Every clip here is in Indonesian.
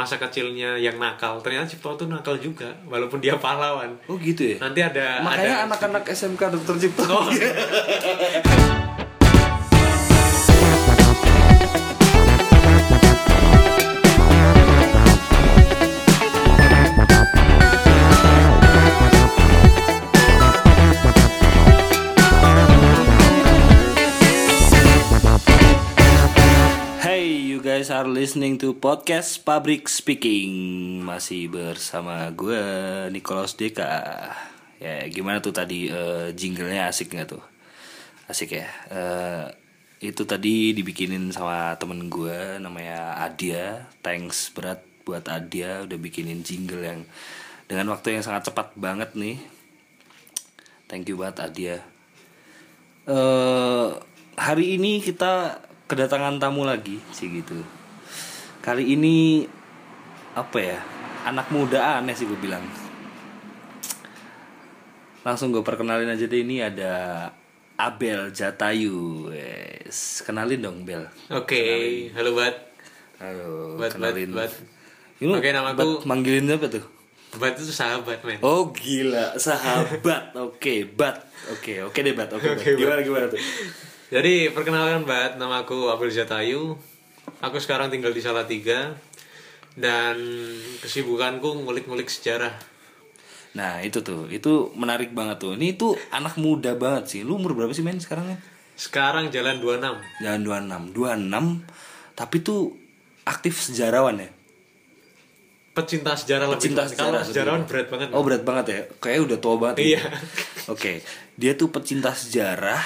masa kecilnya yang nakal ternyata Cipto tuh nakal juga walaupun dia pahlawan Oh gitu ya. nanti ada Makanya anak-anak SMK Dokter Cipto. Oh. listening to podcast Public Speaking masih bersama gue Nicholas Deka. Ya gimana tuh tadi eh, jinglenya asik nggak tuh? Asik ya. Eh, itu tadi dibikinin sama temen gue namanya Adia. Thanks berat buat Adia udah bikinin jingle yang dengan waktu yang sangat cepat banget nih. Thank you banget Adia. eh hari ini kita kedatangan tamu lagi sih gitu. Kali ini apa ya? Anak muda aneh sih gue bilang. Langsung gue perkenalin aja deh ini ada Abel Jatayu. Wes, kenalin dong Bel. oke halo bat Halo, bat bat kenalin. bat Ini Oke, nama Bat aku- manggilin apa tuh? bat itu sahabat men Oh gila, sahabat. Oke, Bat. Oke, oke deh Bat. Oke, Bat. Oke, Bat. Gimana gimana tuh? Jadi perkenalkan Bat, nama aku Abel Jatayu. Aku sekarang tinggal di Salatiga dan kesibukanku ngulik-ngulik sejarah. Nah itu tuh, itu menarik banget tuh. Ini tuh anak muda banget sih. Lu umur berapa sih men sekarang? Sekarang jalan 26. Jangan 26 26 Tapi tuh aktif sejarawan ya? Pecinta sejarah lebih Pecinta. Kalau sejarah sejarawan lebih. berat banget. Oh berat banget ya? Kayaknya udah tua banget Iya. Oke Dia tuh pecinta sejarah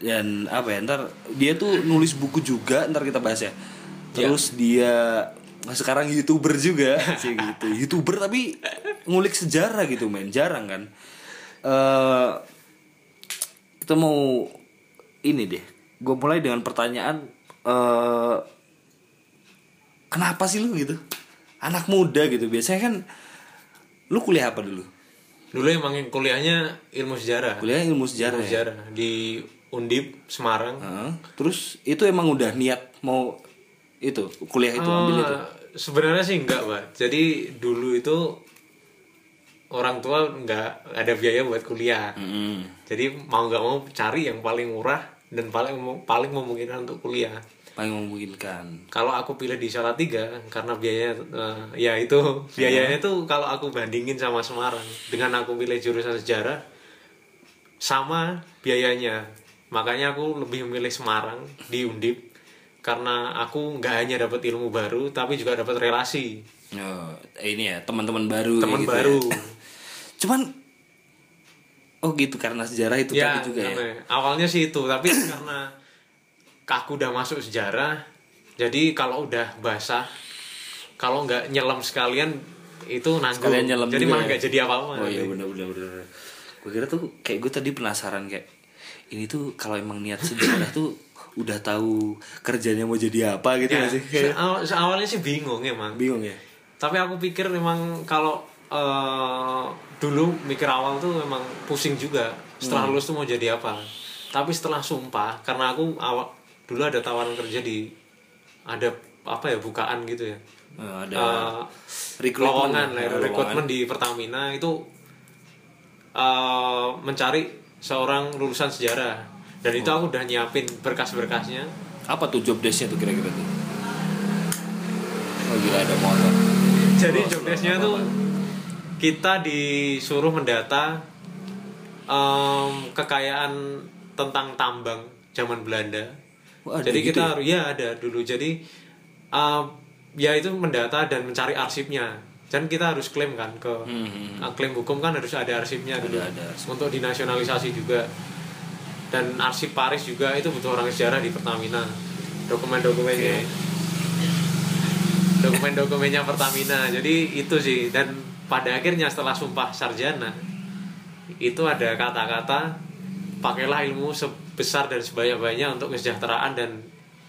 Dan apa ya Ntar dia tuh nulis buku juga Ntar kita bahas ya. Terus dia sekarang youtuber juga sih gitu. Youtuber tapi ngulik sejarah gitu men. Jarang kan. Eh kita mau ini deh. Gue mulai dengan pertanyaan eh kenapa sih lu gitu? Anak muda gitu. Biasanya kan lu kuliah apa dulu? Dulu emang kuliahnya ilmu sejarah. kuliah ilmu sejarah Ilmu ya? sejarah. Di Undip Semarang. Heeh. terus itu emang udah niat mau itu kuliah itu ambil itu Eh, Sebenarnya sih enggak, Pak. Jadi dulu itu orang tua enggak ada biaya buat kuliah. Mm-mm. Jadi mau nggak mau cari yang paling murah dan paling paling memungkinkan untuk kuliah. paling memungkinkan Kalau aku pilih di Salatiga karena biayanya eh, ya itu biayanya tuh kalau aku bandingin sama Semarang dengan aku pilih jurusan sejarah sama biayanya. Makanya aku lebih memilih Semarang di Undip karena aku nggak hanya dapat ilmu baru tapi juga dapat relasi Oh, ini ya teman-teman baru kayak teman gitu baru. ya. cuman oh gitu karena sejarah itu ya, juga ya awalnya sih itu tapi karena aku udah masuk sejarah jadi kalau udah basah kalau nggak nyelam sekalian itu nanggung Sekalian nyelam jadi malah ya? nggak jadi apa-apa oh iya benar benar benar gue kira tuh kayak gue tadi penasaran kayak ini tuh kalau emang niat sejarah tuh udah tahu kerjanya mau jadi apa gitu Ya, sih? kayak seawal- awalnya sih bingung emang bingung ya? Tapi aku pikir memang kalau eh, dulu mikir awal tuh memang pusing juga. Setelah Hmm. lulus tuh mau jadi apa. Tapi setelah sumpah karena aku awal dulu ada tawaran kerja di ada apa ya bukaan gitu ya. Eh, ada rekrutmen lowongan ya, lah, rekrutmen di Pertamina itu eh, mencari seorang lulusan sejarah. Dan itu aku udah nyiapin berkas-berkasnya. Apa tuh job desknya tuh kira-kira tuh? Oh gila ada motor. Jadi job desk-nya tuh kita disuruh mendata em, kekayaan tentang tambang zaman Belanda. Wah, ada jadi gitu kita ya? harus ya ada dulu. Jadi em, ya itu mendata dan mencari arsipnya dan kita harus klaim kan ke Hmm, Nah, klaim hukum kan harus ada arsipnya dulu ada arsip. untuk dinasionalisasi juga. Dan arsip Paris juga itu butuh orang sejarah di Pertamina. Dokumen-dokumennya. Dokumen-dokumennya Pertamina. Jadi itu sih. Dan pada akhirnya setelah sumpah sarjana itu ada kata-kata pakailah ilmu sebesar dan sebanyak-banyaknya untuk kesejahteraan dan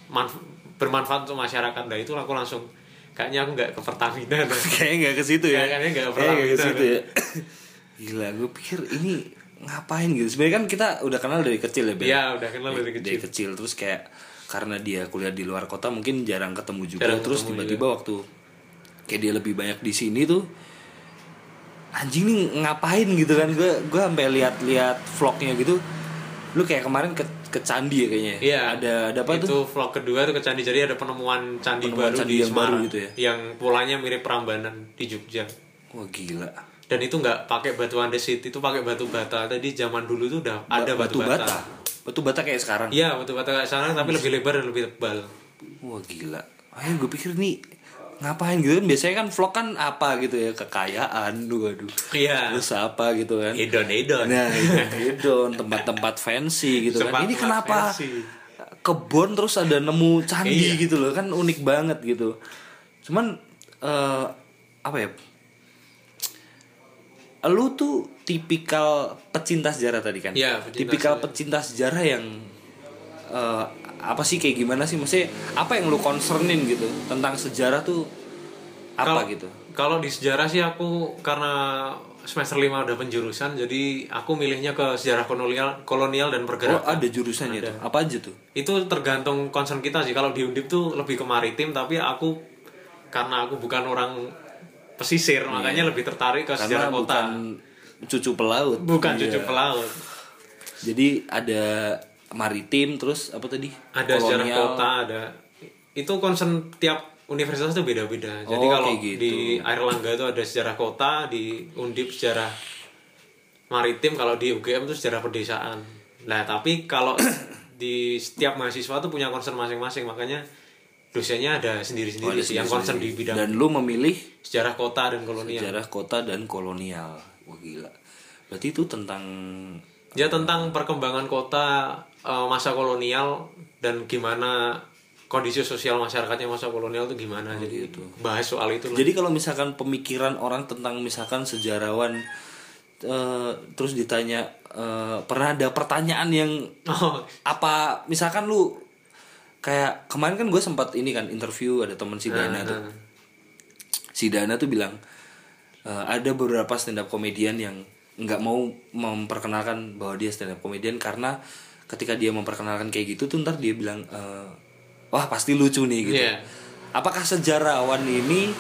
manf- bermanfaat untuk masyarakat. Nah itu aku langsung kayaknya aku nggak ke Pertamina kayaknya nggak ke situ ya. Kayaknya nggak ke Pertamina, situ ya. gila gue pikir ini ngapain gitu. Sebenarnya kan kita udah kenal dari kecil ya Bel? Iya, udah kenal dari kecil. dari kecil. terus kayak karena dia kuliah di luar kota mungkin jarang ketemu juga. Jarang terus tiba-tiba waktu kayak dia lebih banyak di sini tuh anjing nih ngapain gitu kan? Gue gue sampai lihat-lihat vlognya gitu. Lu kayak kemarin ke ke candi ya kayaknya Iya. ada ada apa itu tuh? vlog kedua tuh ke candi jadi ada penemuan candi Penemuan baru candi di yang baru Semarang gitu ya? yang polanya mirip Prambanan di Jogja. Wah gila. Dan itu nggak pakai batu andesit itu pakai batu bata. Tadi zaman dulu tuh udah ada batu batu, bata. bata? Batu bata kayak sekarang? Iya batu bata kayak sana tapi lebih lebar dan lebih tebal. Wah gila. Ayo gue pikir nih ngapain gitu kan biasanya kan vlog kan apa gitu ya kekayaan waduh iya terus apa gitu kan edon edon Nah, itu tempat-tempat fancy gitu kan. Ini kenapa fancy. kebon terus ada nemu candi Iya. gitu loh kan unik banget gitu. Cuman eh apa ya? Lu tuh tipikal pecinta sejarah tadi kan? Iya, pecinta tipikal sejarah. pecinta sejarah yang eh, apa sih kayak gimana sih? Maksudnya apa yang lu concernin gitu tentang sejarah tuh apa Kalau- gitu? kalau di sejarah sih aku karena semester 5 udah penjurusan jadi aku milihnya ke sejarah kolonial kolonial dan Oh, pergerakan ada jurusannya tuh. Apa aja tuh? itu tergantung concern kita sih kalau di Undip tuh lebih ke maritim tapi aku karena aku bukan orang pesisir makanya lebih tertarik ke Karena sejarah kota bukan cucu pelaut. bukan Iya. cucu pelaut Jadi ada maritim terus apa tadi? ada sejarah Kolonial. kota ada itu concern tiap universitas itu beda-beda jadi Oh, kalau gitu. di Airlangga itu ada sejarah kota di Undip sejarah maritim kalau di UGM itu sejarah pedesaan nah tapi kalau di setiap mahasiswa tuh punya concern masing-masing makanya dosennya ada Oh, sendiri-sendiri ada sih yang concern di sendiri-sendiri. bidang Dan lu memilih sejarah kota dan kolonial sejarah kota dan kolonial. Wah gila. Berarti itu tentang ya tentang perkembangan kota eh, masa kolonial dan gimana kondisi sosial masyarakatnya masa kolonial itu gimana jadi itu bahas soal itu. Jadi kalau misalkan pemikiran orang tentang misalkan sejarawan eh, terus ditanya eh, pernah ada pertanyaan yang oh apa misalkan lu kayak kemarin kan gue sempat ini kan interview ada teman si Dana tuh nah. si Dana tuh bilang "Eh, ada beberapa stand up komedian yang nggak mau memperkenalkan bahwa dia stand up komedian karena ketika dia memperkenalkan kayak gitu tuh ntar dia bilang "Eh, wah pasti lucu nih gitu Iya. apakah sejarawan ini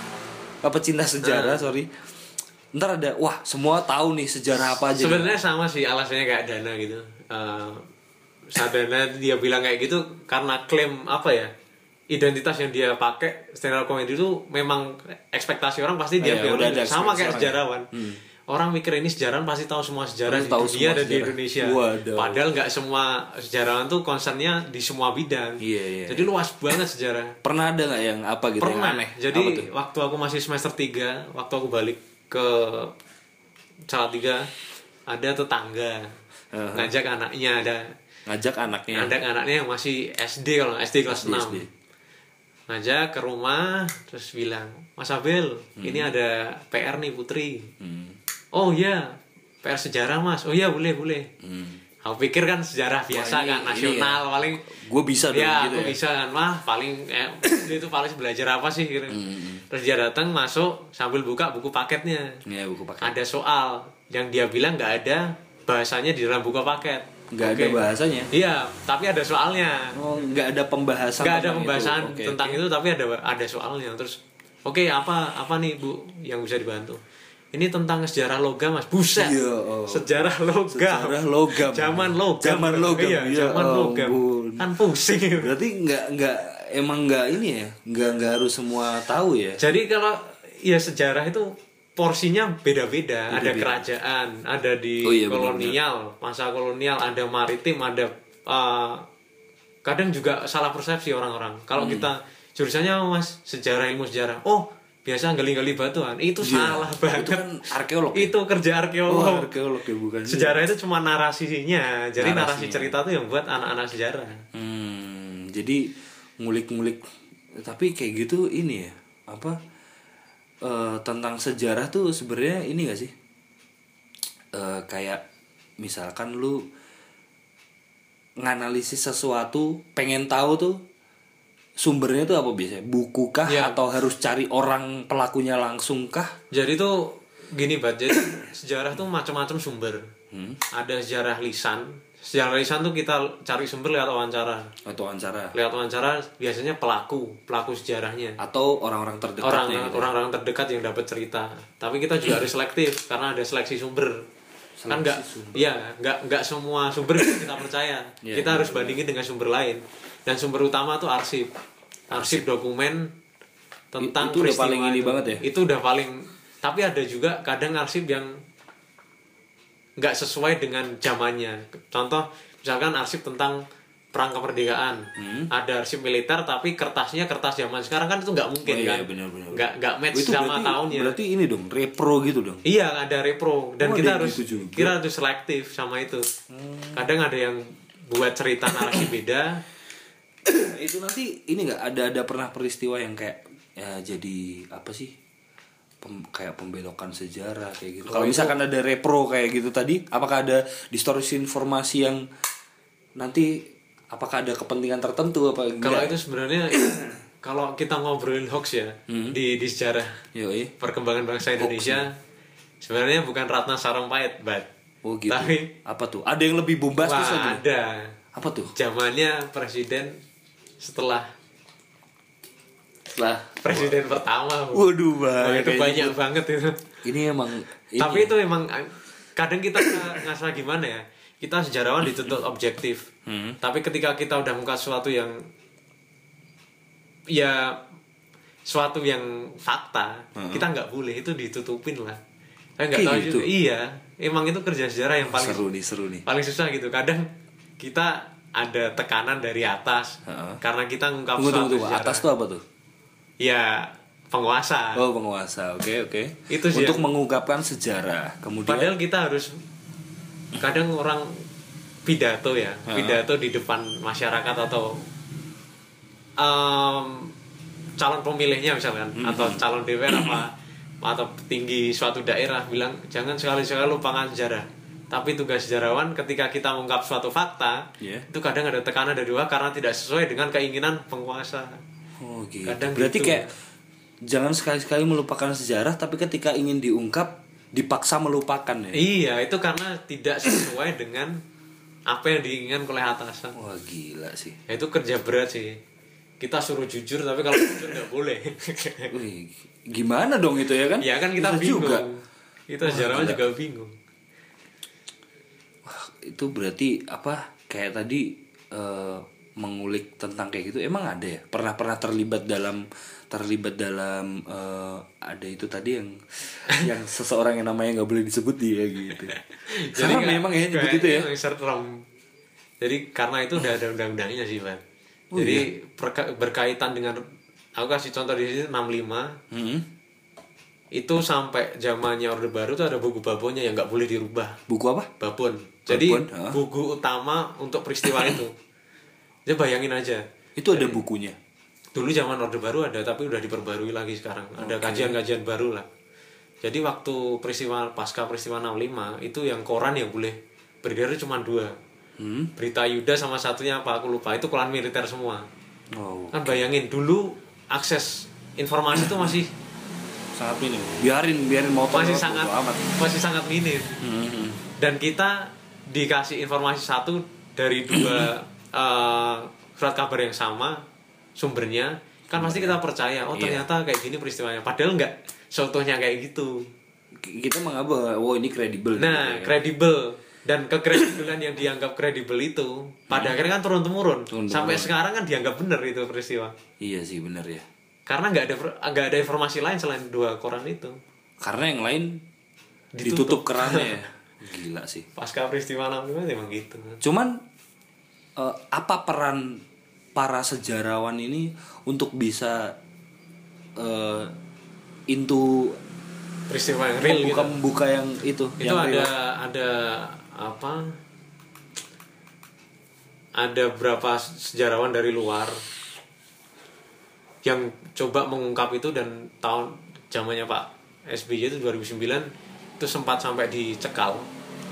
apa cinta sejarah Ah. sorry ntar ada wah semua tahu nih sejarah apa aja nih." sebenarnya sama sih alasannya kayak dana gitu Eh, sadana dia bilang kayak gitu karena klaim apa ya identitas yang dia pakai stand up comedy itu memang ekspektasi orang pasti dia Iya, bilang udah ada sama kayak ya. Orang mikir ini sejarawan pasti tahu semua sejarah Pasti di tahu dunia dan di sejarah. Indonesia Waduh. padahal nggak semua sejarawan tuh concernnya di semua bidang Iya, iya, jadi luas banget sejarah pernah ada nggak yang apa gitu yang pernah aneh jadi Apa tuh? waktu aku masih semester 3 waktu aku balik ke Salatiga ada tetangga Uh-huh. ngajak anaknya ada ngajak anaknya ngajak anaknya yang masih SD kalau SD kelas 6 SD. ngajak ke rumah terus bilang Mas Abel ini ada PR nih Putri Hmm. Oh iya PR sejarah mas oh iya boleh boleh Hmm. aku pikir kan sejarah biasa ini- kan nasional paling gue bisa dong ya gitu aku ya. bisa kan mah paling eh, itu paling belajar apa sih gitu. Hmm. terus dia datang masuk sambil buka buku paketnya Iya buku paket. ada soal yang dia bilang nggak ada bahasanya di dalam buku paket Nggak ada Oke. bahasanya. iya tapi ada soalnya Oh, nggak ada pembahasan. nggak ada pembahasan itu. Tentang oke. itu tapi ada ada soalnya terus oke apa apa nih bu yang bisa dibantu ini tentang sejarah logam mas buset Iya, oh. sejarah logam Sejarah logam. zaman logam Zaman logam, iya, ya zaman logam ampun. kan pusing Berarti nggak nggak emang nggak ini ya, nggak nggak harus semua tahu ya. Jadi kalau ya sejarah itu porsinya beda-beda. Ada kerajaan, ada di Oh iya, kolonial, masa kolonial, ada maritim, ada uh, kadang juga salah persepsi orang-orang. Kalau Hmm. kita jurusannya mas sejarah ilmu sejarah, oh biasa gali-gali batuan, itu Iya, salah banget. Itu kan arkeolog. ya? Itu kerja arkeolog. Oh, arkeolog ya bukan. Sejarah itu cuma narasinya, jadi Narasinya. narasi cerita tuh yang buat anak-anak sejarah. Hmm, jadi ngulik-ngulik tapi kayak gitu ini ya apa eh, tentang sejarah tuh sebenarnya ini gak sih Eh, kayak misalkan lu nganalisis sesuatu pengen tahu tuh sumbernya tuh apa biasanya buku kah Iya. atau harus cari orang pelakunya langsung kah Jadi tuh gini bat, jadi sejarah tuh macam-macam sumber. Hmm. Ada sejarah lisan, sejarah lisan tuh kita cari sumber lewat wawancara atau wawancara lewat wawancara biasanya pelaku pelaku sejarahnya atau orang-orang orang terdekatnya gitu. orang-orang terdekat yang dapat cerita tapi kita juga harus selektif karena ada seleksi sumber kan nggak ya nggak nggak semua sumber kita percaya. Iya, kita harus bandingin dengan sumber lain. Dan sumber utama tuh arsip arsip. dokumen tentang itu udah peristiwa paling ini itu. banget ya? itu udah paling tapi ada juga kadang arsip yang nggak sesuai dengan zamannya. Contoh misalkan arsip tentang perang kemerdekaan. Hmm. ada arsip militer tapi kertasnya kertas zaman sekarang kan itu nggak mungkin Oh, iya, kan? nggak nggak match itu sama berarti, tahunnya. berarti ini dong repro gitu dong? Iya ada repro. Dan Oh, kita harus gitu kita harus selektif sama itu. Kadang ada yang buat cerita narasi beda. itu nanti ini nggak? Ada ada pernah peristiwa yang kayak ya jadi apa sih? Pem- kayak pembelokan sejarah kayak gitu. Kalau misalkan ada repro kayak gitu tadi, apakah ada distorsi informasi yang nanti apakah ada kepentingan tertentu apa Kalau itu sebenarnya kalau kita ngobrolin hoax ya Hmm. di di sejarah Yoi. perkembangan bangsa Indonesia sebenarnya bukan Ratna Sarumpait, but Oh gitu. Tapi apa tuh? Ada yang lebih bombastis wah, lagi? ada Apa tuh? zamannya presiden setelah Setelah presiden pertama. Bu. Waduh, Wah, Bang. itu banyak banget itu. Ini emang ini Tapi itu emang kadang kita nggak- ngerasa gimana ya? Kita sejarawan dituntut objektif. Hmm. Tapi ketika kita udah muka sesuatu yang ya suatu yang fakta, kita nggak boleh itu ditutupin lah. Saya nggak tahu gitu? juga. Iya, emang itu kerja sejarah yang paling seru nih, seru nih. paling susah gitu. Kadang kita ada tekanan dari atas Heeh. karena kita ngungkap Tunggu, suatu tunggu. sejarah. Atas tuh apa tuh? Ya penguasa. Oh, penguasa. Oke, oke. Itu sih Untuk mengungkapkan sejarah. Kemudian Padahal kita harus kadang orang pidato ya, Ha. pidato di depan masyarakat atau em, calon pemilihnya misalkan Hmm. atau calon DPR apa atau tinggi suatu daerah bilang jangan sekali-sekali lupakan sejarah. Tapi tugas sejarawan ketika kita mengungkap suatu fakta Iya. itu kadang ada tekanan dari luar karena tidak sesuai dengan keinginan penguasa. Oh gitu. Kadang Berarti gitu. kayak jangan sekali-sekali melupakan sejarah, tapi ketika ingin diungkap dipaksa melupakan ya. Iya, itu karena tidak sesuai dengan apa yang diinginkan oleh atasan. Wah gila sih. Ya, itu kerja berat sih kita suruh jujur tapi kalau jujur nggak boleh Wih, gimana dong itu ya kan? ya kan kita Bisa bingung juga. kita sejarawan juga bingung Wah, itu berarti apa? Kayak tadi eh, mengulik tentang kayak gitu emang ada ya? Pernah pernah terlibat dalam terlibat dalam eh, ada itu tadi yang yang seseorang yang namanya nggak boleh disebut dia gitu. Karena nggak- memang ya nyebut itu ya. serem jadi karena itu udah ada undang-undangnya sih Pak Oh, jadi iya? berkaitan dengan aku kasih contoh di sini 65 Hmm. itu sampai zamannya orde baru tuh ada buku babonnya yang nggak boleh dirubah Buku apa? babon jadi Babon, ah. buku utama untuk peristiwa itu jadi bayangin aja Itu ada bukunya. Dulu zaman orde baru ada tapi udah diperbarui lagi sekarang. Ada kajian-kajian baru lah. Jadi waktu peristiwa pasca peristiwa 65 itu yang koran yang boleh. Beredar cuma dua. Hmm. berita Yuda sama satunya apa aku lupa. Itu koran militer semua. Oh, kan bayangin dulu akses informasi itu masih sangat minim. Biarin, biarin motor masih sangat amat. masih sangat minim. Hmm. dan kita dikasih informasi satu dari dua eh, surat kabar yang sama sumbernya kan pasti kita percaya oh Iya. ternyata kayak gini peristiwanya padahal nggak seutuhnya kayak gitu Kita menganggap oh ini kredibel. nah gitu ya. kredibel dan kekredibilan yang dianggap kredibel itu pada akhirnya kan turun temurun sampai sekarang kan dianggap benar itu peristiwa Iya sih bener ya. karena nggak ada nggak ada informasi lain selain dua koran itu Karena yang lain Ditutup. ditutup, kerannya ya. Gila sih. pasca peristiwa 65 emang gitu Cuman eh, apa peran para sejarawan ini untuk bisa eh into peristiwa yang real gitu membuka membuka yang itu, itu yang ada real? ada apa ada berapa sejarawan dari luar yang coba mengungkap itu dan tahun zamannya Pak SBY itu 2009 itu sempat sampai dicekal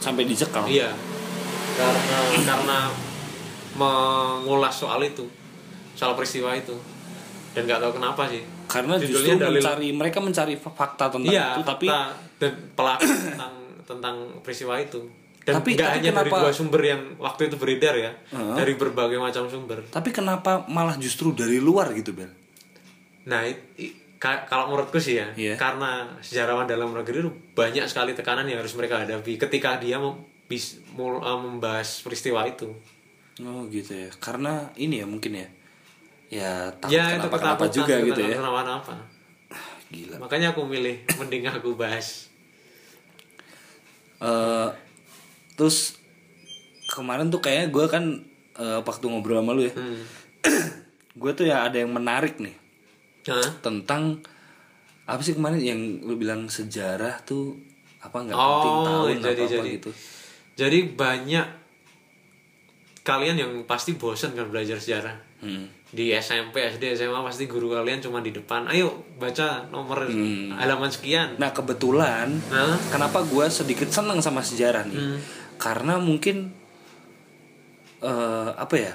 sampai dicekal. iya karena karena mengulas soal itu soal peristiwa itu dan nggak tahu kenapa sih Karena justru Judulnya dalil- mencari mereka mencari fa- fakta tentang iya itu tapi fakta dan pelaku tentang tentang peristiwa itu dan Tapi- nggak tapi hanya dari kenapa- dua sumber yang waktu itu beredar ya Heeh. dari berbagai macam sumber Tapi kenapa malah justru dari luar gitu Bel? nah ka- kalau menurutku sih ya Iya. karena sejarawan dalam negeri itu banyak sekali tekanan yang harus mereka hadapi ketika dia mem- bis- mul- eh, membahas peristiwa itu Oh gitu ya. Karena ini ya mungkin ya. Ya takut ya itu kenapa-kenapa ketakutan juga gitu ya. kenapa-napa Gila. makanya aku milih mending aku bahas Eh, terus kemarin tuh kayaknya gue kan eh, waktu ngobrol sama lu ya, hmm. gue tuh ya ada yang menarik nih Hah? tentang apa sih kemarin yang lu bilang sejarah tuh apa nggak Oh, penting tahun jadi- apa apa jadi. gitu. jadi banyak kalian yang pasti bosan kan belajar sejarah Hmm. di SMP, SD, SMA pasti guru kalian cuma di depan. Ayo baca nomor Hmm. halaman sekian. Nah kebetulan Nah, kenapa gue sedikit seneng sama sejarah nih? Hmm. Karena mungkin eh apa ya?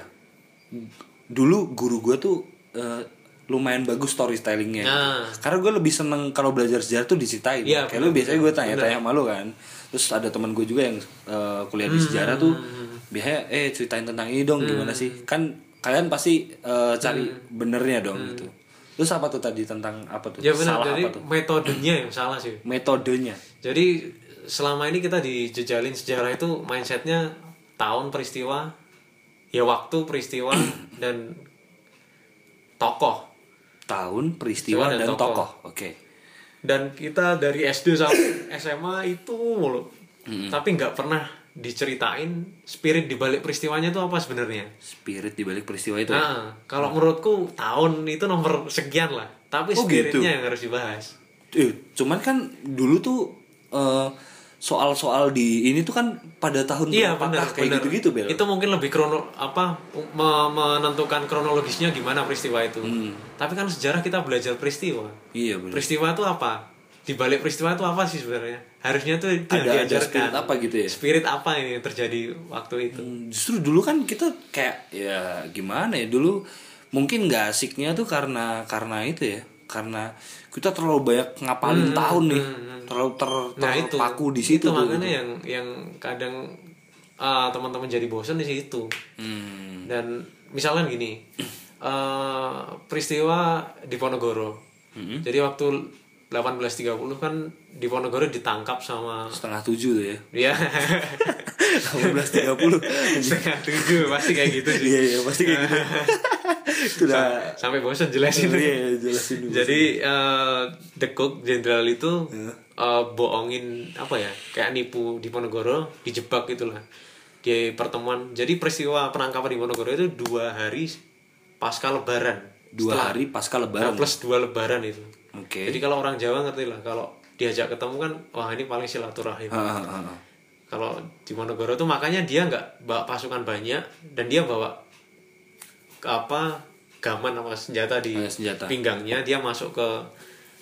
Dulu guru gue tuh eh, lumayan bagus storytellingnya. Nah. Karena gue lebih seneng kalau belajar sejarah tuh diceritain. Iya, Kayak lu biasanya gue tanya-tanya sama lu kan. Terus ada teman gue juga yang eh, kuliah di sejarah tuh Hmm. Biasanya eh ceritain tentang ini dong gimana sih? Kan kalian pasti eh, cari Hmm. benernya dong gitu. Terus apa tuh tadi tentang apa tuh? ya benar. Salah Jadi apa tuh? metodenya yang salah sih. Metodenya. Jadi selama ini kita dijejalin sejarah itu mindsetnya tahun peristiwa, ya waktu peristiwa dan tokoh. tahun peristiwa dan dan, tokoh. tokoh. Oke. Dan kita dari SD sampai SMA itu mulu. Tapi nggak pernah diceritain spirit di balik peristiwanya itu apa sebenarnya. Spirit di balik peristiwa itu. ya? Nah, kalau menurutku tahun itu nomor sekian lah. Tapi Oh, spiritnya gitu. yang harus dibahas. Eh, cuman kan dulu tuh eh, soal-soal di ini tuh kan pada tahun Iya berapa kayak benar. gitu-gitu Bel. Itu mungkin lebih krono apa me- menentukan kronologisnya gimana peristiwa itu. Hmm. Tapi kan sejarah kita belajar peristiwa. Iya benar. Peristiwa itu apa? Di balik peristiwa itu apa sih sebenarnya? Harusnya tuh itu Ada- ada spirit apa gitu ya? Spirit apa ini yang terjadi waktu itu? Hmm, Justru dulu kan kita kayak ya gimana ya dulu mungkin nggak asiknya tuh karena karena itu ya karena kita terlalu banyak ngapalin tahun nih terlalu ter, Nah itu terpaku di situ itu tuh, makanya gitu. yang yang kadang ah, teman-teman jadi bosan di situ. Hmm. Dan misalkan gini, eh, peristiwa di Ponorogo. Hmm. Jadi waktu 1830 kan di Ponorogo ditangkap sama setengah tujuh tuh ya ya 18.30 setengah tujuh pasti kayak gitu sih. iya iya pasti kayak gitu itu udah Sampai bosan jelasin. iya jelasin dulu Jadi The Cook jenderal itu Iya. eh, bohongin apa ya kayak nipu di Ponorogo dijebak gitulah di pertemuan. Jadi peristiwa penangkapan di Ponorogo itu dua hari pasca Lebaran. dua Setelah- hari pasca Nah, lebaran plus dua Lebaran itu. Oke. Jadi kalau orang Jawa ngerti lah kalau diajak ketemu kan wah ini paling silaturahim. Ah, ah, ah. Kalau di Monogoro tuh makanya dia nggak bawa pasukan banyak dan dia bawa apa gaman sama senjata di Oh, senjata. pinggangnya. Dia masuk ke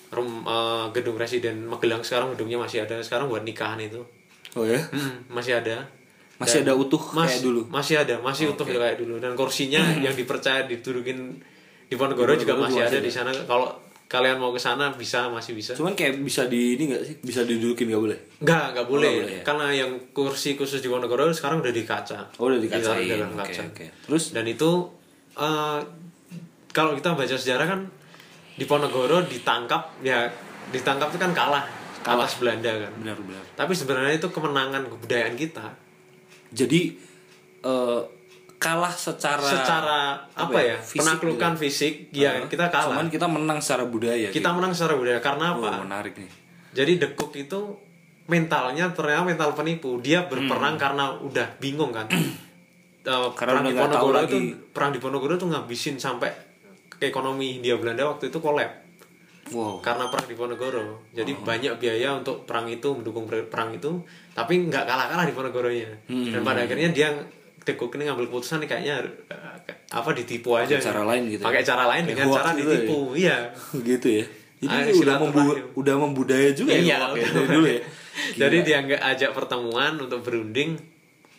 rum, eh, gedung residen Magelang. Sekarang gedungnya masih ada. Sekarang buat nikahan itu. Oh ya? Hmm, masih ada. Masih ada utuh Mas- kayak dulu? masih ada masih utuh kayak dulu. Dan kursinya yang dipercaya didudukin di Ponorogo juga masih masih ada. di sana. Kalau kalian mau ke sana bisa masih bisa cuman kayak bisa di ini nggak sih bisa didudukin nggak boleh Enggak, enggak boleh. nggak boleh ya? Karena yang kursi khusus di Wonogoro sekarang udah di kaca. oh udah Di dalam- dikacain dalam oke kaca. oke terus Dan itu eh, kalau kita baca sejarah kan di Ponorogo ditangkap ya ditangkap itu kan kalah, kalah atas Belanda kan. benar benar Tapi sebenarnya itu kemenangan kebudayaan kita jadi eh, kalah secara secara apa, ya? fisik penaklukan fisik ya kita kalah. cuman kita menang secara budaya kita menang secara budaya karena gitu. apa? oh, menarik nih Jadi Cook itu mentalnya ternyata mental penipu. Dia berperang karena udah bingung kan. Eh, Karena perang di nggak Ponorogo itu perang di Ponorogo itu ngabisin sampai ke ekonomi Hindia Belanda waktu itu kolab wow karena perang di Ponorogo. Jadi banyak biaya untuk perang itu mendukung per- perang itu, tapi nggak kalah-kalah di Ponorogonya. Hmm. Dan pada akhirnya dia Cook ini ngambil keputusan nih kayaknya eh, apa ditipu aja. Pakai cara lain gitu ya? Pakai cara lain dengan cara gitu ya? ditipu. Iya. gitu ya jadi Ah, udah membu- udah membudaya juga Iya, ya Pak, ya, dulu ya Jadi dia nggak ajak pertemuan untuk berunding,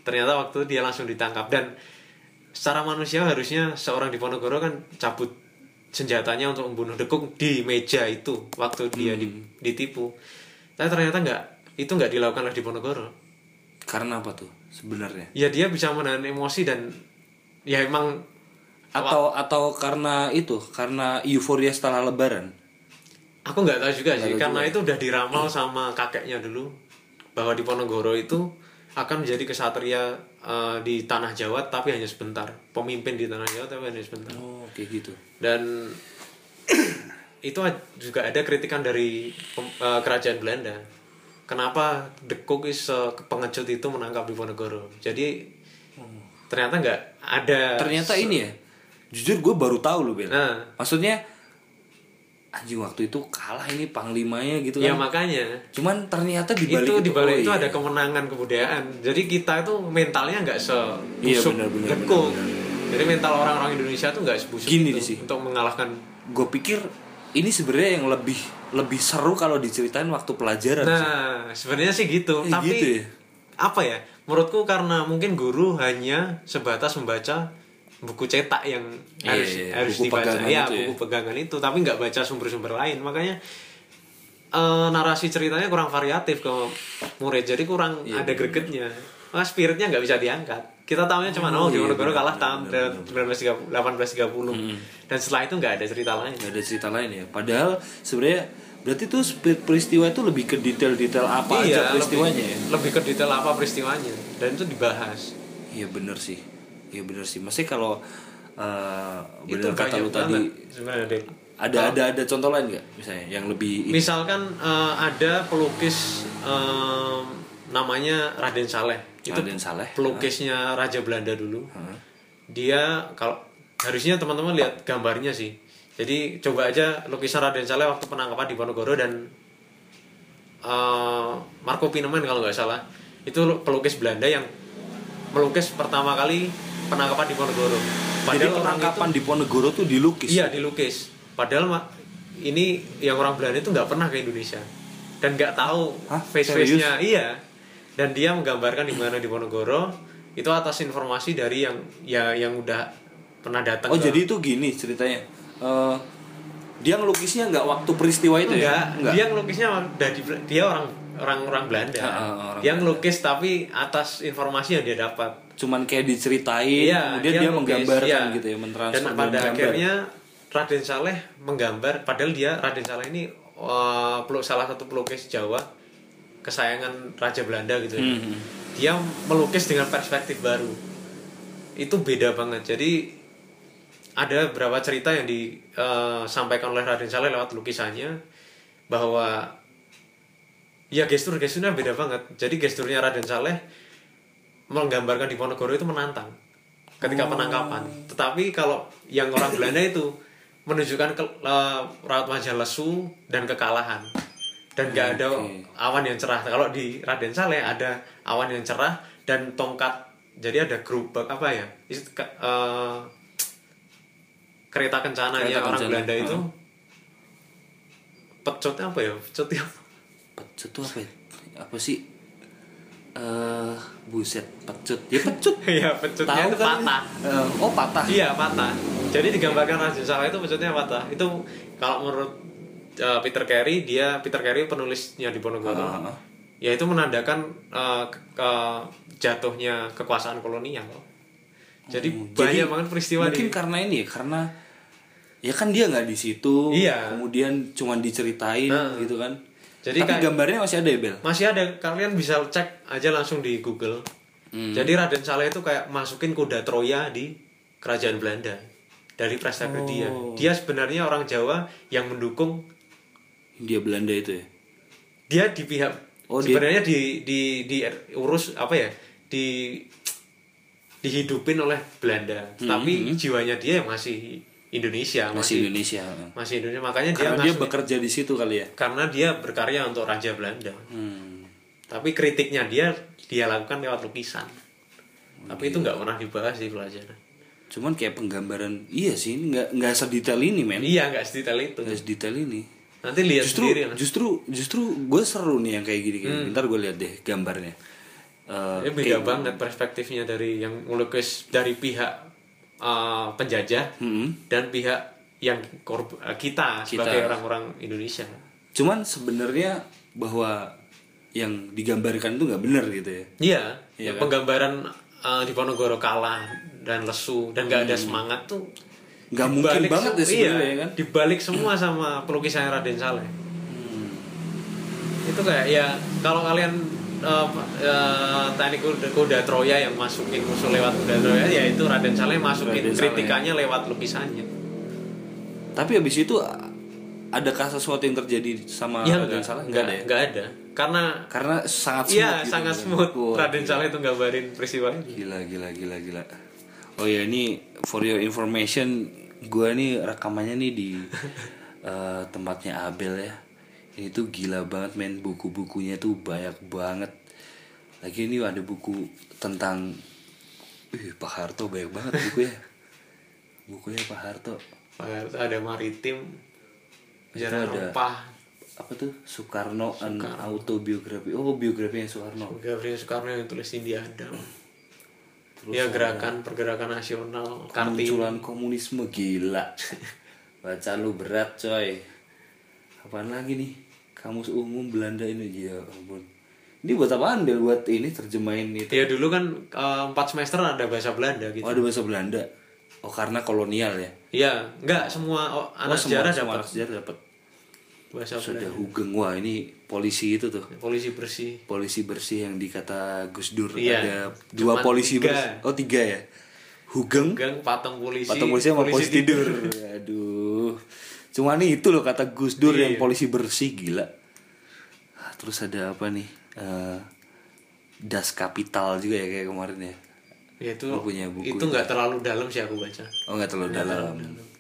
ternyata waktu dia langsung ditangkap dan secara manusia harusnya seorang di Ponorogo kan cabut senjatanya untuk membunuh dekuk di meja itu waktu dia di- Hmm. ditipu. Tapi ternyata nggak, itu nggak dilakukan oleh di Ponorogo. Karena apa tuh sebenarnya? ya dia bisa menahan emosi dan ya emang Atau atau karena itu, karena euforia setelah lebaran. aku nggak tahu juga sih karena itu udah diramal sama kakeknya dulu bahwa di Ponorogo itu akan menjadi kesatria eh, di tanah Jawa tapi hanya sebentar pemimpin di tanah Jawa tapi hanya sebentar Oh, kayak gitu. dan itu juga ada kritikan dari eh, kerajaan Belanda kenapa the cook is eh, pengecut itu menangkap di Ponorogo jadi ternyata nggak ada Ternyata ini ya. Jujur gue baru tahu loh, Bel. nah Maksudnya anjing waktu itu kalah ini panglimanya gitu ya kan. makanya Cuman ternyata di balik itu di balik oh itu iya. ada kemenangan kebudayaan jadi kita itu mentalnya nggak sebusuk Iya, benar, benar, The benar, Cook. jadi mental orang-orang Indonesia tuh nggak sebusuk Gini itu sih. untuk mengalahkan gue pikir ini sebenarnya yang lebih lebih seru kalau diceritain waktu pelajaran. nah sebenarnya sih gitu. Eh, tapi gitu ya? apa ya? Menurutku karena mungkin guru hanya sebatas membaca buku cetak yang Iya, harus iya, harus buku dibaca. pegangan ya itu ya. buku pegangan itu tapi nggak baca sumber-sumber lain. Makanya eh, narasi ceritanya kurang variatif ke murid. Jadi kurang Iya, ada gregetnya. Nah, spiritnya nggak bisa diangkat kita tahunya cuma oh, di Ponorogo kalah tahun 1930 1830 dan setelah itu nggak ada cerita lain Gak ada cerita lain ya. Padahal sebenarnya berarti tuh peristiwa itu lebih ke detail-detail apa aja iya peristiwanya lebih, ya. lebih ke detail apa peristiwanya. Dan itu dibahas. Iya bener sih. Iya bener sih. Masih kalau eh itu bener kata banyak lu tadi sebenarnya ada ada ada contoh lain nggak? Misalnya yang lebih misalkan eh, ada pelukis eh, namanya Raden Saleh itu Raden Saleh. pelukisnya Raja Belanda dulu Hah? dia kalau harusnya teman-teman lihat gambarnya sih jadi coba aja lukisan Raden Saleh waktu penangkapan di Ponorogo dan eh, Marco Pinoman kalau nggak salah itu pelukis Belanda yang melukis pertama kali penangkapan di Ponorogo Jadi Padahal itu- penangkapan di Ponegoro tuh dilukis. Iya dilukis. Padahal ini yang orang Belanda itu nggak pernah ke Indonesia dan nggak tahu Hah? face face nya iya. Dan dia menggambarkan di mana di Ponorogo itu atas informasi dari yang ya yang udah pernah datang. Oh ke- jadi itu gini ceritanya. Eh dia ngelukisnya nggak waktu peristiwa itu enggak, ya? dia ngelukisnya dari dia orang orang orang Belanda. Ah, orang dia ngelukis tapi atas informasi yang dia dapat. Cuman kayak diceritain, Iya, kemudian dia, ngelukis, menggambarkan iya. gitu ya, mentransfer Dan pada akhirnya Raden Saleh menggambar, padahal dia Raden Saleh ini peluk salah satu pelukis Jawa kesayangan Raja Belanda gitu ya. Hmm. Dia melukis dengan perspektif baru. Itu beda banget. Jadi ada beberapa cerita yang disampaikan oleh Raden Saleh lewat lukisannya bahwa ya gestur-gesturnya beda banget. Jadi gesturnya Raden Saleh menggambarkan di Ponorogo itu menantang ketika penangkapan. Tetapi kalau yang orang Belanda itu menunjukkan ke, eh, raut wajah lesu dan kekalahan dan nggak ada Oke. awan yang cerah. Kalau di Raden Saleh ada awan yang cerah dan tongkat. Jadi ada gerobak apa ya? Is- ke- eh, kereta kencananya Kereta orang kencana. Belanda itu Heeh. pecutnya apa ya? Pecutnya apa? Pecut tuh apa ya? Apa sih? Eh buset, pecut. Ya pecut. Iya, pecutnya Tahu itu kan? patah. Eh, oh patah. Iya patah. Jadi digambarkan Raden Saleh itu maksudnya patah. Itu kalau menurut uh, Peter Carey dia Peter Carey penulisnya di Ponorogo. Ah, ah. Ya itu menandakan uh, ke, ke- jatuhnya kekuasaan kolonial. Jadi Hmm, banyak banget peristiwa mungkin di karena ini ya karena ya kan dia nggak di situ Iya. kemudian cuman diceritain Nah. gitu kan Jadi tapi kayak- gambarnya masih ada ya bel masih ada kalian bisa cek aja langsung di Google. Hmm. Jadi Raden Saleh itu kayak masukin kuda Troya di kerajaan Belanda dari dia. Oh. Dia sebenarnya orang Jawa yang mendukung India Belanda itu ya? Dia di pihak Oh, dia- sebenarnya di di di urus apa ya? Di dihidupin oleh Belanda. Tapi jiwanya dia masih Indonesia masih masih Indonesia. masih Indonesia. Makanya dia karena dia ngasih- bekerja di situ kali ya? Karena dia berkarya untuk Raja Belanda. Hmm. tapi kritiknya dia dia lakukan lewat lukisan. Tapi itu nggak pernah dibahas di pelajaran. Cuman kayak penggambaran iya sih nggak nggak sedetail ini men. Iya nggak sedetail itu. Nggak sedetail ini nanti lihat justru sendiri lah. justru justru gue seru nih yang kayak gini gini ntar gue lihat deh gambarnya Eh, Ini kayak- beda banget perspektifnya dari yang melukis dari pihak uh, penjajah Mm-mm. dan pihak yang korb- uh, kita, Kita. sebagai orang-orang Indonesia. cuman sebenarnya bahwa yang digambarkan itu nggak benar gitu ya Iya, ya, kan? penggambaran uh, Diponegoro kalah dan lesu dan gak ada semangat tuh Hmm. Nggak mungkin banget ya se- sebenarnya iya, ya kan Dibalik semua sama pelukisannya Raden Saleh. Itu kayak ya kalau kalian uh, uh, teknik kuda, kuda Troya yang masukin musuh lewat kuda Troya ya itu Raden Saleh masukin Raden Saleh. kritikannya lewat lukisannya. tapi habis itu adakah sesuatu yang terjadi sama Ya Raden Saleh enggak, nggak ada ya enggak ada. Karena karena sangat smooth Iya, gitu sangat kan. smooth. Raden Saleh itu gambarin peristiwa ini. Gila gila gila gila. Oh ya ini for your information, gua nih rekamannya nih di eh, tempatnya Abel ya. Ini tuh gila banget men buku-bukunya tuh banyak banget. Lagi ini ada buku tentang Ih, Pak Harto banyak banget bukunya. Bukunya Pak Harto. Ada maritim, sejarah ada. rempah, Apa tuh? Soekarno an autobiografi. Oh, biografinya Soekarno. Gabriel Soekarno yang tulis India Adam. Terus ya gerakan pergerakan nasional. Kemunculan komunisme gila. Baca lu berat coy. Apaan lagi nih? Kamus umum Belanda ini ya ampun. Ini buat apaan Del? Buat ini terjemahin itu. Ya dulu kan eh, empat semester ada bahasa Belanda gitu. Oh ada bahasa Belanda. Oh karena kolonial ya. Iya, enggak semua oh, anak oh, semua- sejarah dapat sejarah dapat. Bahasa Sudah. Hugeng wah ini polisi itu tuh. Polisi bersih. Polisi bersih yang dikata Gus Dur Iya. ada dua polisi tiga. bersih. Oh tiga ya. Hugeng, Gang patung polisi. patung polisi sama polisi, tidur. Aduh. Cuma nih itu loh kata Gus Dur yang Iya. polisi bersih gila. Ah, Terus ada apa nih? Eh, das Kapital juga ya kayak kemarin ya. Ya itu punya buku itu nggak terlalu dalam sih aku baca. Oh nggak terlalu dalam. Terus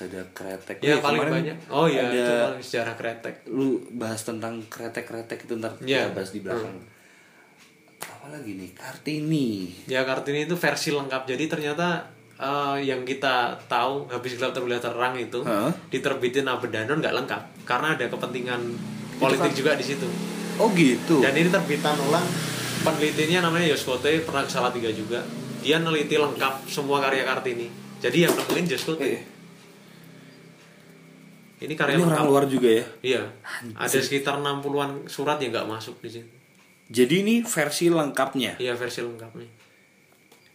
ada kretek. Ya Wih, paling kemarin banyak. Oh iya, ada itu paling sejarah kretek. lu bahas tentang kretek-kretek itu ntar Iya. kita bahas di belakang. Apa lagi nih? Kartini. Ya Kartini itu versi lengkap. Jadi ternyata eh, yang kita tahu habis gelap terbelah terang itu Heeh. diterbitin Abedanon nggak lengkap karena ada kepentingan politik juga di situ. Oh gitu. Dan ini terbitan ulang penelitinya namanya Yoskote pernah ke Salatiga juga. Dia neliti lengkap semua karya Kartini. Jadi yang nemuin Yoskote. Eh, Ini karya ini orang luar juga ya. Iya. Ada sekitar 60-an surat yang nggak masuk di situ. Jadi ini versi lengkapnya Iya versi lengkapnya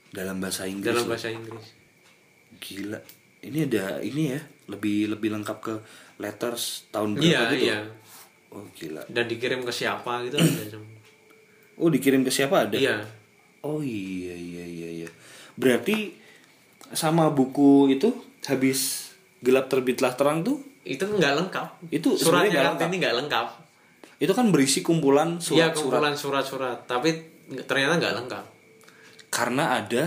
dalam bahasa Inggris. dalam loh. bahasa Inggris. Gila. Ini ada ini ya, lebih lebih lengkap ke letters tahun berapa Iya gitu. iya. Oh gila. Dan dikirim ke siapa gitu ada. Oh dikirim ke siapa ada? Iya. Oh iya iya iya iya. Berarti sama buku itu habis gelap terbitlah terang tuh Itu nggak lengkap. Itu suratnya Kartini nggak lengkap. itu kan berisi kumpulan surat-surat kumpulan surat-surat. Tapi ternyata nggak lengkap. karena ada